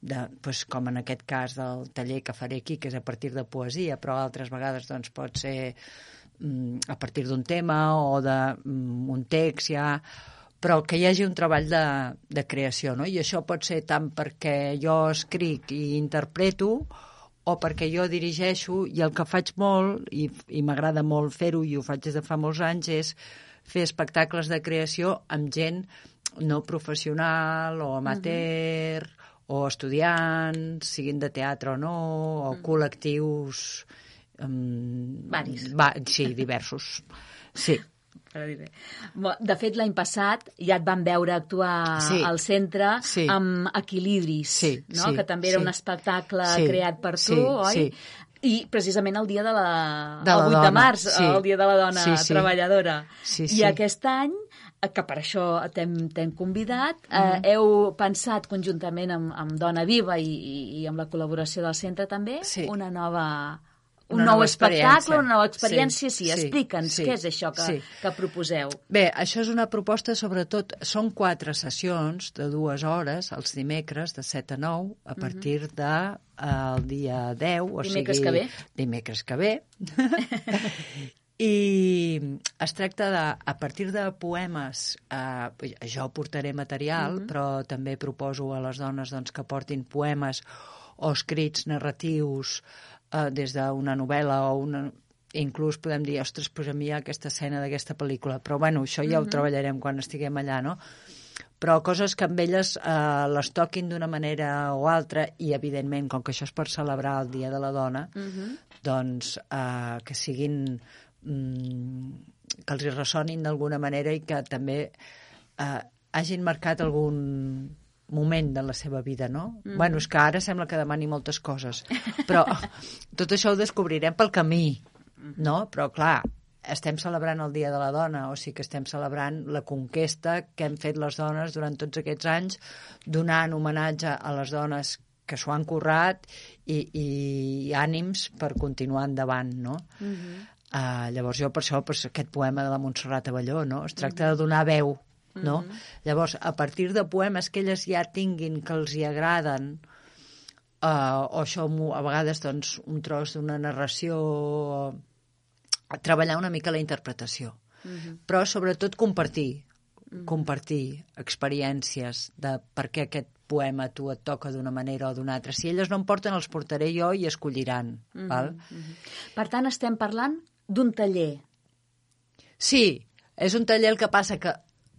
Speaker 24: de pues, com en aquest cas del taller que faré aquí, que és a partir de poesia, però altres vegades doncs, pot ser mm, a partir d'un tema o d'un mm, text ja, però que hi hagi un treball de, de creació, no? I això pot ser tant perquè jo escric i interpreto o perquè jo dirigeixo i el que faig molt, i, i m'agrada molt fer-ho i ho faig des de fa molts anys, és fer espectacles de creació amb gent no professional o amateur uh -huh. o estudiants, siguin de teatre o no, o uh -huh. col·lectius... Um,
Speaker 1: Varis.
Speaker 24: Va, sí, diversos. Sí. [LAUGHS]
Speaker 1: De fet, l'any passat ja et van veure actuar
Speaker 24: Sí.
Speaker 1: al centre
Speaker 24: Sí.
Speaker 1: amb Equilibris,
Speaker 24: Sí,
Speaker 1: no?
Speaker 24: sí,
Speaker 1: que també era
Speaker 24: sí.
Speaker 1: un espectacle
Speaker 24: Sí,
Speaker 1: creat per tu,
Speaker 24: sí,
Speaker 1: oi?
Speaker 24: sí.
Speaker 1: I precisament el dia de la...
Speaker 24: De la
Speaker 1: el 8 de
Speaker 24: dona,
Speaker 1: març,
Speaker 24: sí.
Speaker 1: el dia de la dona
Speaker 24: Sí, sí.
Speaker 1: treballadora.
Speaker 24: Sí,
Speaker 1: I
Speaker 24: sí.
Speaker 1: aquest any que per això t'hem convidat, eh,
Speaker 24: Mhm.
Speaker 1: heu pensat conjuntament amb, amb Dona Viva i, i, i amb la col·laboració del centre també,
Speaker 24: Sí.
Speaker 1: una nova un
Speaker 24: Una
Speaker 1: nou espectacle, una nova experiència, sí,
Speaker 24: Sí,
Speaker 1: sí, explica'ns
Speaker 24: sí,
Speaker 1: què és això que,
Speaker 24: sí.
Speaker 1: que proposeu.
Speaker 24: Bé, això és una proposta, sobretot, són quatre sessions de dues hores, els dimecres, de 7 a 9, a partir de eh, el dia 10, o
Speaker 1: Dimecres
Speaker 24: sigui...
Speaker 1: que ve.
Speaker 24: Dimecres que ve. [LAUGHS] I es tracta de, a partir de poemes, eh, jo portaré material,
Speaker 1: Mhm.
Speaker 24: però també proposo a les dones doncs, que portin poemes o escrits narratius eh, des d'una novel·la o una, inclús podem dir, ostres, pues a mi hi ha aquesta escena d'aquesta pel·lícula, però bueno, això ja ho
Speaker 1: Mhm.
Speaker 24: treballarem quan estiguem allà, no? Però coses que amb elles eh, les toquin d'una manera o altra i, evidentment, com que això és per celebrar el Dia de la Dona,
Speaker 1: Mhm.
Speaker 24: doncs eh, que siguin mm, que els hi ressonin d'alguna manera i que també eh, hagin marcat algun moment de la seva vida, no?
Speaker 1: Mhm.
Speaker 24: Bueno, és que ara sembla que demani moltes coses, però [LAUGHS] tot això ho descobrirem pel camí, no? Però, clar, estem celebrant el Dia de la Dona, o sigui que estem celebrant la conquesta que hem fet les dones durant tots aquests anys, donant homenatge a les dones que s'ho han currat i, i ànims per continuar endavant, no?
Speaker 1: Mhm.
Speaker 24: Uh, llavors jo per això per aquest poema de la Montserrat Avelló, no? Es tracta de donar veu, no?
Speaker 1: Mhm.
Speaker 24: Llavors, a partir de poemes que elles ja tinguin, que els hi agraden, uh, o això a vegades doncs, un tros d'una narració, treballar una mica la interpretació.
Speaker 1: Mhm.
Speaker 24: Però sobretot compartir,
Speaker 1: Mhm.
Speaker 24: compartir experiències de per què aquest poema tu et toca d'una manera o d'una altra. Si elles no em porten, els portaré jo i escolliran.
Speaker 1: Mhm,
Speaker 24: Val?
Speaker 1: mhm. Per tant, estem parlant d'un taller.
Speaker 24: Sí, és un taller el que passa que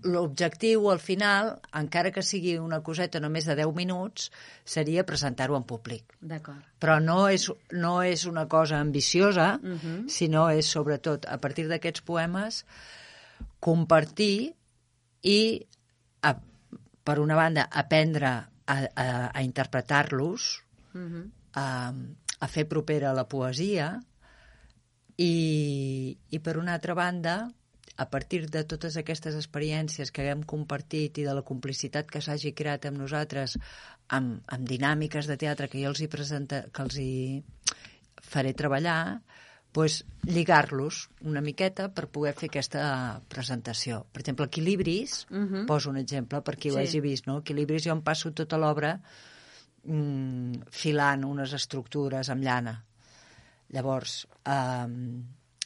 Speaker 24: l'objectiu al final, encara que sigui una coseta només de 10 minuts, seria presentar-ho en públic.
Speaker 1: D'acord.
Speaker 24: Però no és, no és una cosa ambiciosa,
Speaker 1: Mhm.
Speaker 24: sinó és sobretot a partir d'aquests poemes compartir i, a, per una banda, aprendre a, a, a interpretar-los,
Speaker 1: Mhm.
Speaker 24: a, a fer propera la poesia i, i per una altra banda a partir de totes aquestes experiències que haguem compartit i de la complicitat que s'hagi creat amb nosaltres amb, amb dinàmiques de teatre que jo els hi presenta, que els hi faré treballar pues, lligar-los una miqueta per poder fer aquesta presentació. Per exemple, Equilibris,
Speaker 1: Mhm.
Speaker 24: poso un exemple per qui ho
Speaker 1: Sí.
Speaker 24: hagi vist, no? Equilibris jo em passo tota l'obra mm, filant unes estructures amb llana. Llavors, eh,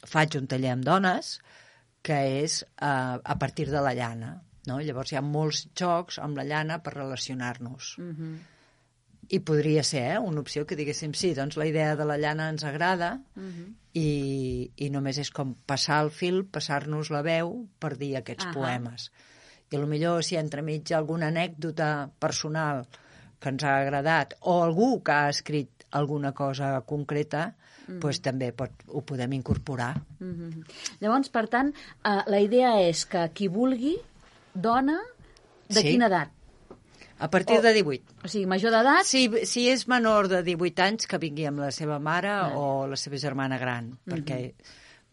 Speaker 24: faig un taller amb dones que és eh, a partir de la llana. No? Llavors hi ha molts jocs amb la llana per relacionar-nos.
Speaker 1: Mhm.
Speaker 24: I podria ser eh, una opció que diguéssim, sí, doncs la idea de la llana ens agrada
Speaker 1: Mhm.
Speaker 24: i, i només és com passar el fil, passar-nos la veu per dir aquests
Speaker 1: Ahà.
Speaker 24: poemes. I millor si entremig alguna anècdota personal que ens ha agradat o algú que ha escrit alguna cosa concreta,
Speaker 1: Mhm.
Speaker 24: pues, també pot, ho podem incorporar.
Speaker 1: Mhm. Llavors, per tant, eh, la idea és que qui vulgui, dona, de
Speaker 24: Sí.
Speaker 1: quina edat?
Speaker 24: A partir
Speaker 1: O-
Speaker 24: de 18.
Speaker 1: O sigui, major d'edat?
Speaker 24: Si, si és menor de 18 anys, que vingui amb la seva mare
Speaker 1: Vale.
Speaker 24: o la seva germana gran,
Speaker 1: Mhm.
Speaker 24: perquè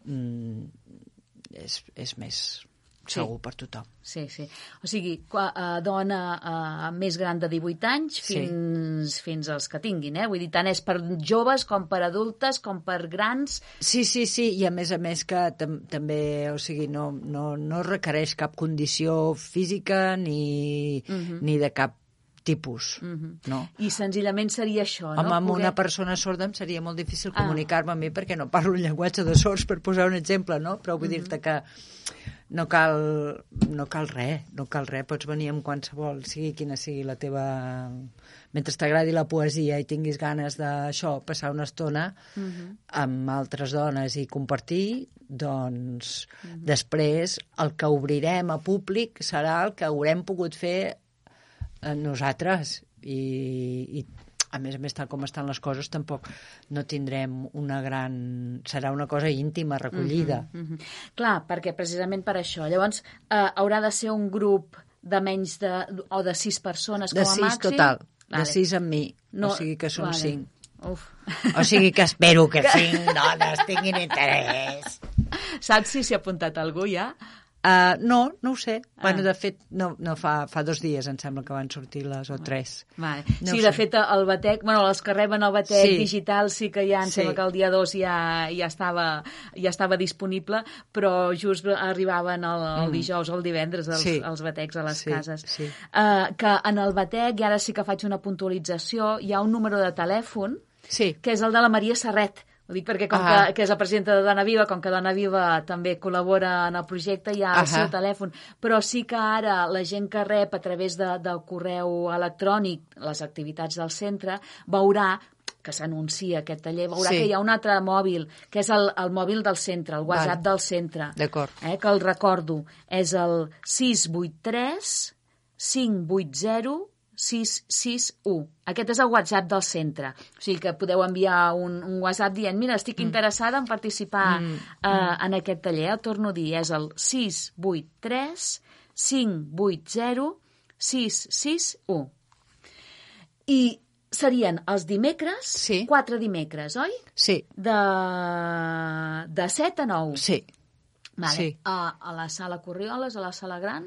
Speaker 24: mm, és, és més
Speaker 1: Sí.
Speaker 24: segur per tothom.
Speaker 1: Sí, sí. O sigui, qua, uh, dona uh, més gran de 18 anys
Speaker 24: Sí.
Speaker 1: fins, fins als que tinguin, eh? Vull dir, tant és per joves com per adultes com per grans.
Speaker 24: Sí, sí, sí, i a més a més que tam també, o sigui, no, no, no requereix cap condició física ni,
Speaker 1: Mhm.
Speaker 24: ni de cap tipus,
Speaker 1: Mhm.
Speaker 24: no?
Speaker 1: I senzillament seria això, no?
Speaker 24: Home, amb
Speaker 1: Poder-
Speaker 24: una persona sorda em seria molt difícil
Speaker 1: Ah.
Speaker 24: comunicar-me amb mi perquè no parlo el llenguatge de sords, per posar un exemple, no? Però vull
Speaker 1: Mhm.
Speaker 24: dir-te que no cal, no cal res, no cal res, pots venir amb qualsevol, sigui quina sigui la teva... Mentre t'agradi la poesia i tinguis ganes d'això, passar una estona
Speaker 1: Uh -huh.
Speaker 24: amb altres dones i compartir, doncs després el que obrirem a públic serà el que haurem pogut fer eh, nosaltres. I, i a més a més, tal com estan les coses, tampoc no tindrem una gran... Serà una cosa íntima, recollida.
Speaker 1: Mhm, mhm. Clar, perquè precisament per això. Llavors, eh, haurà de ser un grup de menys de... o de sis persones
Speaker 24: De
Speaker 1: com a
Speaker 24: sis
Speaker 1: màxim?
Speaker 24: total,
Speaker 1: Vale.
Speaker 24: de sis amb mi.
Speaker 1: No,
Speaker 24: o sigui que són
Speaker 1: vale.
Speaker 24: cinc.
Speaker 1: Uf.
Speaker 24: O sigui que espero que [LAUGHS] cinc dones tinguin interès.
Speaker 1: Saps si s'hi ha apuntat algú ja?
Speaker 24: Uh, no, no ho sé.
Speaker 1: Ah.
Speaker 24: Bueno, de fet, no, no fa, fa dos dies, em sembla que van sortir les, o tres.
Speaker 1: Vale.
Speaker 24: No
Speaker 1: sí, de
Speaker 24: sé.
Speaker 1: fet, el batec, bueno, els que reben el batec
Speaker 24: Sí.
Speaker 1: digital sí que ja, em
Speaker 24: Sí.
Speaker 1: sembla que el dia 2 ja, ja, estava, ja estava disponible, però just arribaven el, el
Speaker 24: Mm.
Speaker 1: dijous o el divendres els,
Speaker 24: Sí.
Speaker 1: els batecs a les
Speaker 24: Sí,
Speaker 1: cases.
Speaker 24: sí.
Speaker 1: Uh, que en el batec, i ara sí que faig una puntualització, hi ha un número de telèfon
Speaker 24: sí.
Speaker 1: que és el de la Maria Serret. Ho dic perquè com
Speaker 24: Ah.
Speaker 1: que, que és la presidenta de Dona Viva, com que Dona Viva també col·labora en el projecte, hi ha el
Speaker 24: Ahà.
Speaker 1: seu telèfon. Però sí que ara la gent que rep a través de, del correu electrònic les activitats del centre veurà que s'anuncia aquest taller, veurà
Speaker 24: Sí.
Speaker 1: que hi ha un altre mòbil, que és el, el mòbil del centre, el WhatsApp
Speaker 24: Val.
Speaker 1: del centre.
Speaker 24: D'acord.
Speaker 1: Eh, que el recordo, és el 683 580 661. Aquest és el WhatsApp del centre. O sigui que podeu enviar un, un WhatsApp dient mira, estic interessada en participar
Speaker 24: Mm.
Speaker 1: eh, en aquest taller. El torno a dir, és el 683 580 661. I serien els dimecres,
Speaker 24: Sí.
Speaker 1: quatre dimecres, oi?
Speaker 24: Sí.
Speaker 1: De, de 7 a 9.
Speaker 24: Sí.
Speaker 1: Vale.
Speaker 24: Sí.
Speaker 1: A, a la sala Corrioles, a la sala gran?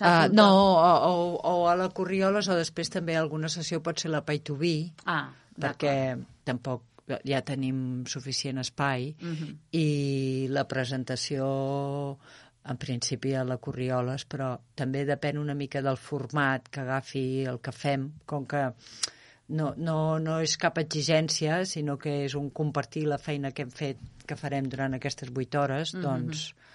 Speaker 24: Uh, no, o, o, o a la Corrioles o després també alguna sessió pot ser la Pay to Be,
Speaker 1: Ah,
Speaker 24: perquè tampoc ja tenim suficient espai
Speaker 1: Mhm.
Speaker 24: i la presentació en principi a la Corrioles, però també depèn una mica del format que agafi el que fem, com que no, no, no és cap exigència, sinó que és un compartir la feina que hem fet, que farem durant aquestes vuit hores,
Speaker 1: Mhm.
Speaker 24: doncs ho
Speaker 1: Que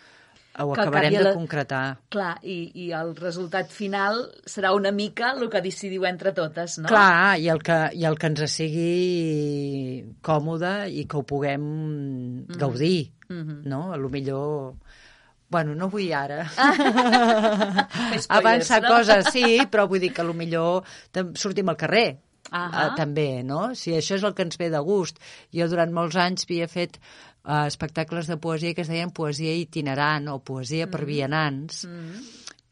Speaker 1: cap
Speaker 24: acabarem de
Speaker 1: la-
Speaker 24: concretar.
Speaker 1: Clar, i, i el resultat final serà una mica el que decidiu entre totes, no?
Speaker 24: Clar, i el, que, i el que ens sigui còmode i que ho puguem gaudir,
Speaker 1: Mhm.
Speaker 24: no? A lo millor... Bueno, no vull ara [LAUGHS] avançar
Speaker 1: no?
Speaker 24: coses, sí, però vull dir que a lo millor sortim al carrer. Uh, també, no? Si això és el que ens ve de gust. Jo durant molts anys havia fet uh, espectacles de poesia que es deien poesia itinerant o poesia per
Speaker 1: Mhm.
Speaker 24: vianants
Speaker 1: Mm.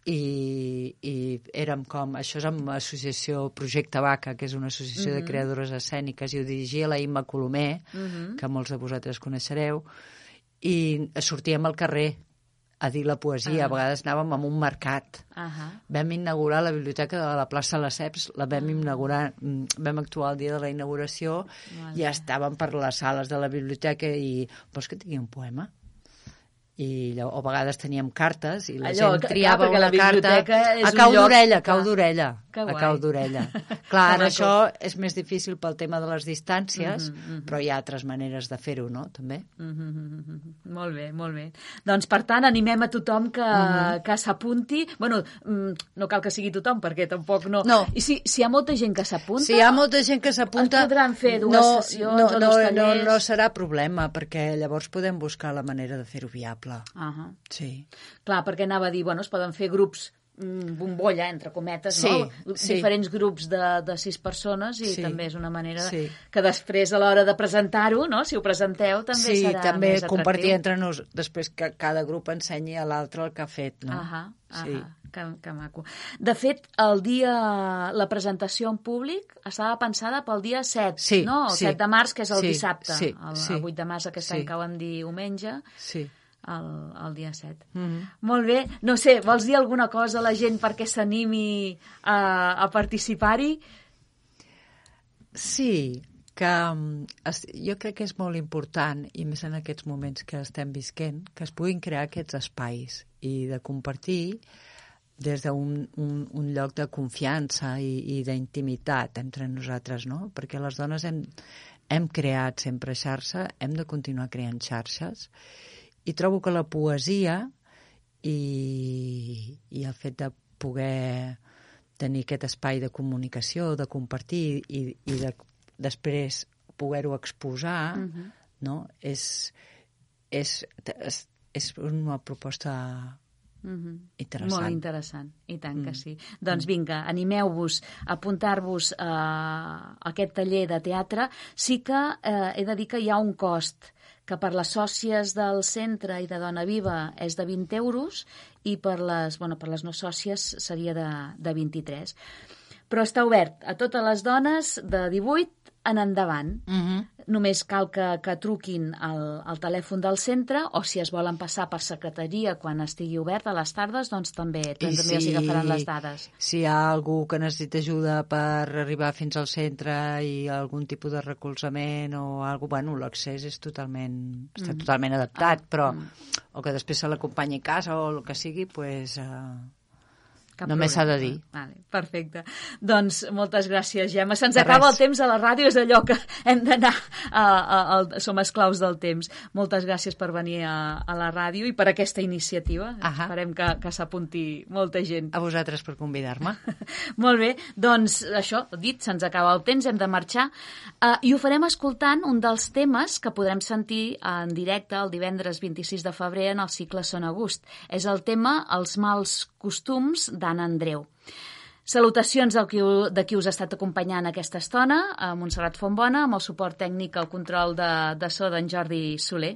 Speaker 24: i, i érem com, això és amb l'associació Projecte Vaca, que és una associació de
Speaker 1: Mhm.
Speaker 24: creadores escèniques, i ho dirigia la Imma Colomer,
Speaker 1: Mhm.
Speaker 24: que molts de vosaltres coneixereu, i sortíem al carrer a dir la poesia,
Speaker 1: Ah.
Speaker 24: a vegades anàvem a un mercat.
Speaker 1: Ahà.
Speaker 24: Vam inaugurar la biblioteca de la plaça de les Ceps, la vam inaugurar, mm, vam actuar el dia de la inauguració,
Speaker 1: Vale.
Speaker 24: ja estàvem per les sales de la biblioteca i vols que tingui un poema? I o a vegades teníem cartes i la
Speaker 1: Allò,
Speaker 24: gent triava
Speaker 1: clar, perquè la
Speaker 24: una carta a cau
Speaker 1: lloc
Speaker 24: d'orella, a cau d'orella, a cau d'orella. [LAUGHS] Clar,
Speaker 1: maco.
Speaker 24: això és més difícil pel tema de les distàncies,
Speaker 1: Mhm, mhm.
Speaker 24: però hi ha altres maneres de fer-ho, no?, també.
Speaker 1: Mhm, mhm. Molt bé, molt bé. Doncs, per tant, animem a tothom que,
Speaker 24: Mhm.
Speaker 1: que s'apunti. bueno, mm, no cal que sigui tothom, perquè tampoc no...
Speaker 24: No.
Speaker 1: I si, si hi ha molta gent que s'apunta...
Speaker 24: Si hi ha molta gent que s'apunta...
Speaker 1: Podran fer dues
Speaker 24: no,
Speaker 1: sessions
Speaker 24: no,
Speaker 1: o
Speaker 24: no,
Speaker 1: dos
Speaker 24: no,
Speaker 1: tallers.
Speaker 24: no serà problema, perquè llavors podem buscar la manera de fer-ho viable.
Speaker 1: Uh
Speaker 24: Sí.
Speaker 1: Clar, perquè anava a dir, bueno, es poden fer grups mm, bombolla, entre cometes,
Speaker 24: Sí,
Speaker 1: no?
Speaker 24: sí.
Speaker 1: Diferents grups de, de sis persones i
Speaker 24: Sí,
Speaker 1: també és una manera
Speaker 24: sí.
Speaker 1: que després a l'hora de presentar-ho, no? Si ho presenteu, també
Speaker 24: sí,
Speaker 1: serà
Speaker 24: també
Speaker 1: més atractiu.
Speaker 24: compartir entre nos, després que cada grup ensenyi a l'altre el que ha fet, no?
Speaker 1: Ahà, ahà,
Speaker 24: Sí.
Speaker 1: que, que maco. De fet, el dia, la presentació en públic estava pensada pel dia 7,
Speaker 24: Sí,
Speaker 1: no? El
Speaker 24: sí.
Speaker 1: 7 de març, que és el
Speaker 24: Sí,
Speaker 1: dissabte.
Speaker 24: sí,
Speaker 1: el,
Speaker 24: sí.
Speaker 1: el 8 de març aquest
Speaker 24: Sí.
Speaker 1: any que vam dir diumenge,
Speaker 24: Sí.
Speaker 1: El, el dia 7.
Speaker 24: Mhm.
Speaker 1: Molt bé. No sé, vols dir alguna cosa a la gent perquè s'animi a, a participar-hi?
Speaker 24: Sí, que mm, es, jo crec que és molt important, i més en aquests moments que estem visquent, que es puguin crear aquests espais i de compartir des d'un un, un lloc de confiança i, i d'intimitat entre nosaltres, no? Perquè les dones hem, hem creat sempre xarxa, hem de continuar creant xarxes, i trobo que la poesia i, i el fet de poder tenir aquest espai de comunicació, de compartir i, i de, després poder-ho exposar, uh -huh. no? és, és, és, és una proposta
Speaker 1: Mm -hmm.
Speaker 24: Interessant.
Speaker 1: Molt interessant, i tant mm. que sí. Doncs vinga, animeu-vos a apuntar-vos a, a aquest taller de teatre. Sí que eh, he de dir que hi ha un cost que per les sòcies del centre i de Dona Viva és de 20 euros i per les, bueno, per les no sòcies seria de, de 23. Però està obert a totes les dones de 18 en endavant.
Speaker 24: Mm -hmm.
Speaker 1: Només cal que, que truquin al, al telèfon del centre o si es volen passar per secretaria quan estigui obert a les tardes, doncs també, doncs també si, els agafaran les dades.
Speaker 24: Si hi ha algú que necessita ajuda per arribar fins al centre i algun tipus de recolzament o alguna bueno, l'accés és totalment, està mm. totalment adaptat, ah, però mm. o que després se l'acompanyi a casa o el que sigui, pues, uh, cap Només s'ha de dir.
Speaker 1: Vale, perfecte. Doncs moltes gràcies, Gemma. Se'ns acaba res. el temps a la ràdio, és allò que hem d'anar, a, a, a, som esclaus del temps. Moltes gràcies per venir a, a la ràdio i per aquesta iniciativa.
Speaker 24: Ahà.
Speaker 1: Esperem que, que s'apunti molta gent.
Speaker 24: A vosaltres per convidar-me. [LAUGHS]
Speaker 1: Molt bé, doncs això, dit, se'ns acaba el temps, hem de marxar. Uh, I ho farem escoltant un dels temes que podrem sentir en directe el divendres 26 de febrer en el cicle Son Agust. És el tema Els mals costums Sant Andreu. Salutacions de qui, de qui us ha estat acompanyant aquesta estona, a Montserrat Fontbona, amb el suport tècnic al control de, de so d'en Jordi Soler.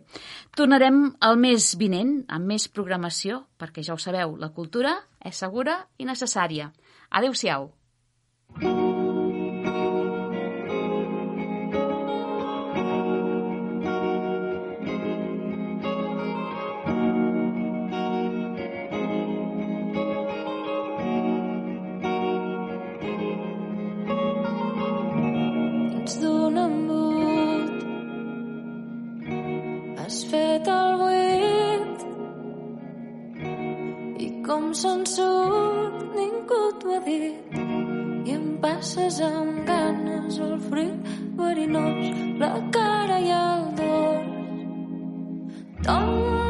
Speaker 1: Tornarem al mes vinent amb més programació, perquè ja ho sabeu, la cultura és segura i necessària. Adéu-siau.
Speaker 25: se'n passes amb ganes el fred verinós, la cara i el dors. Torna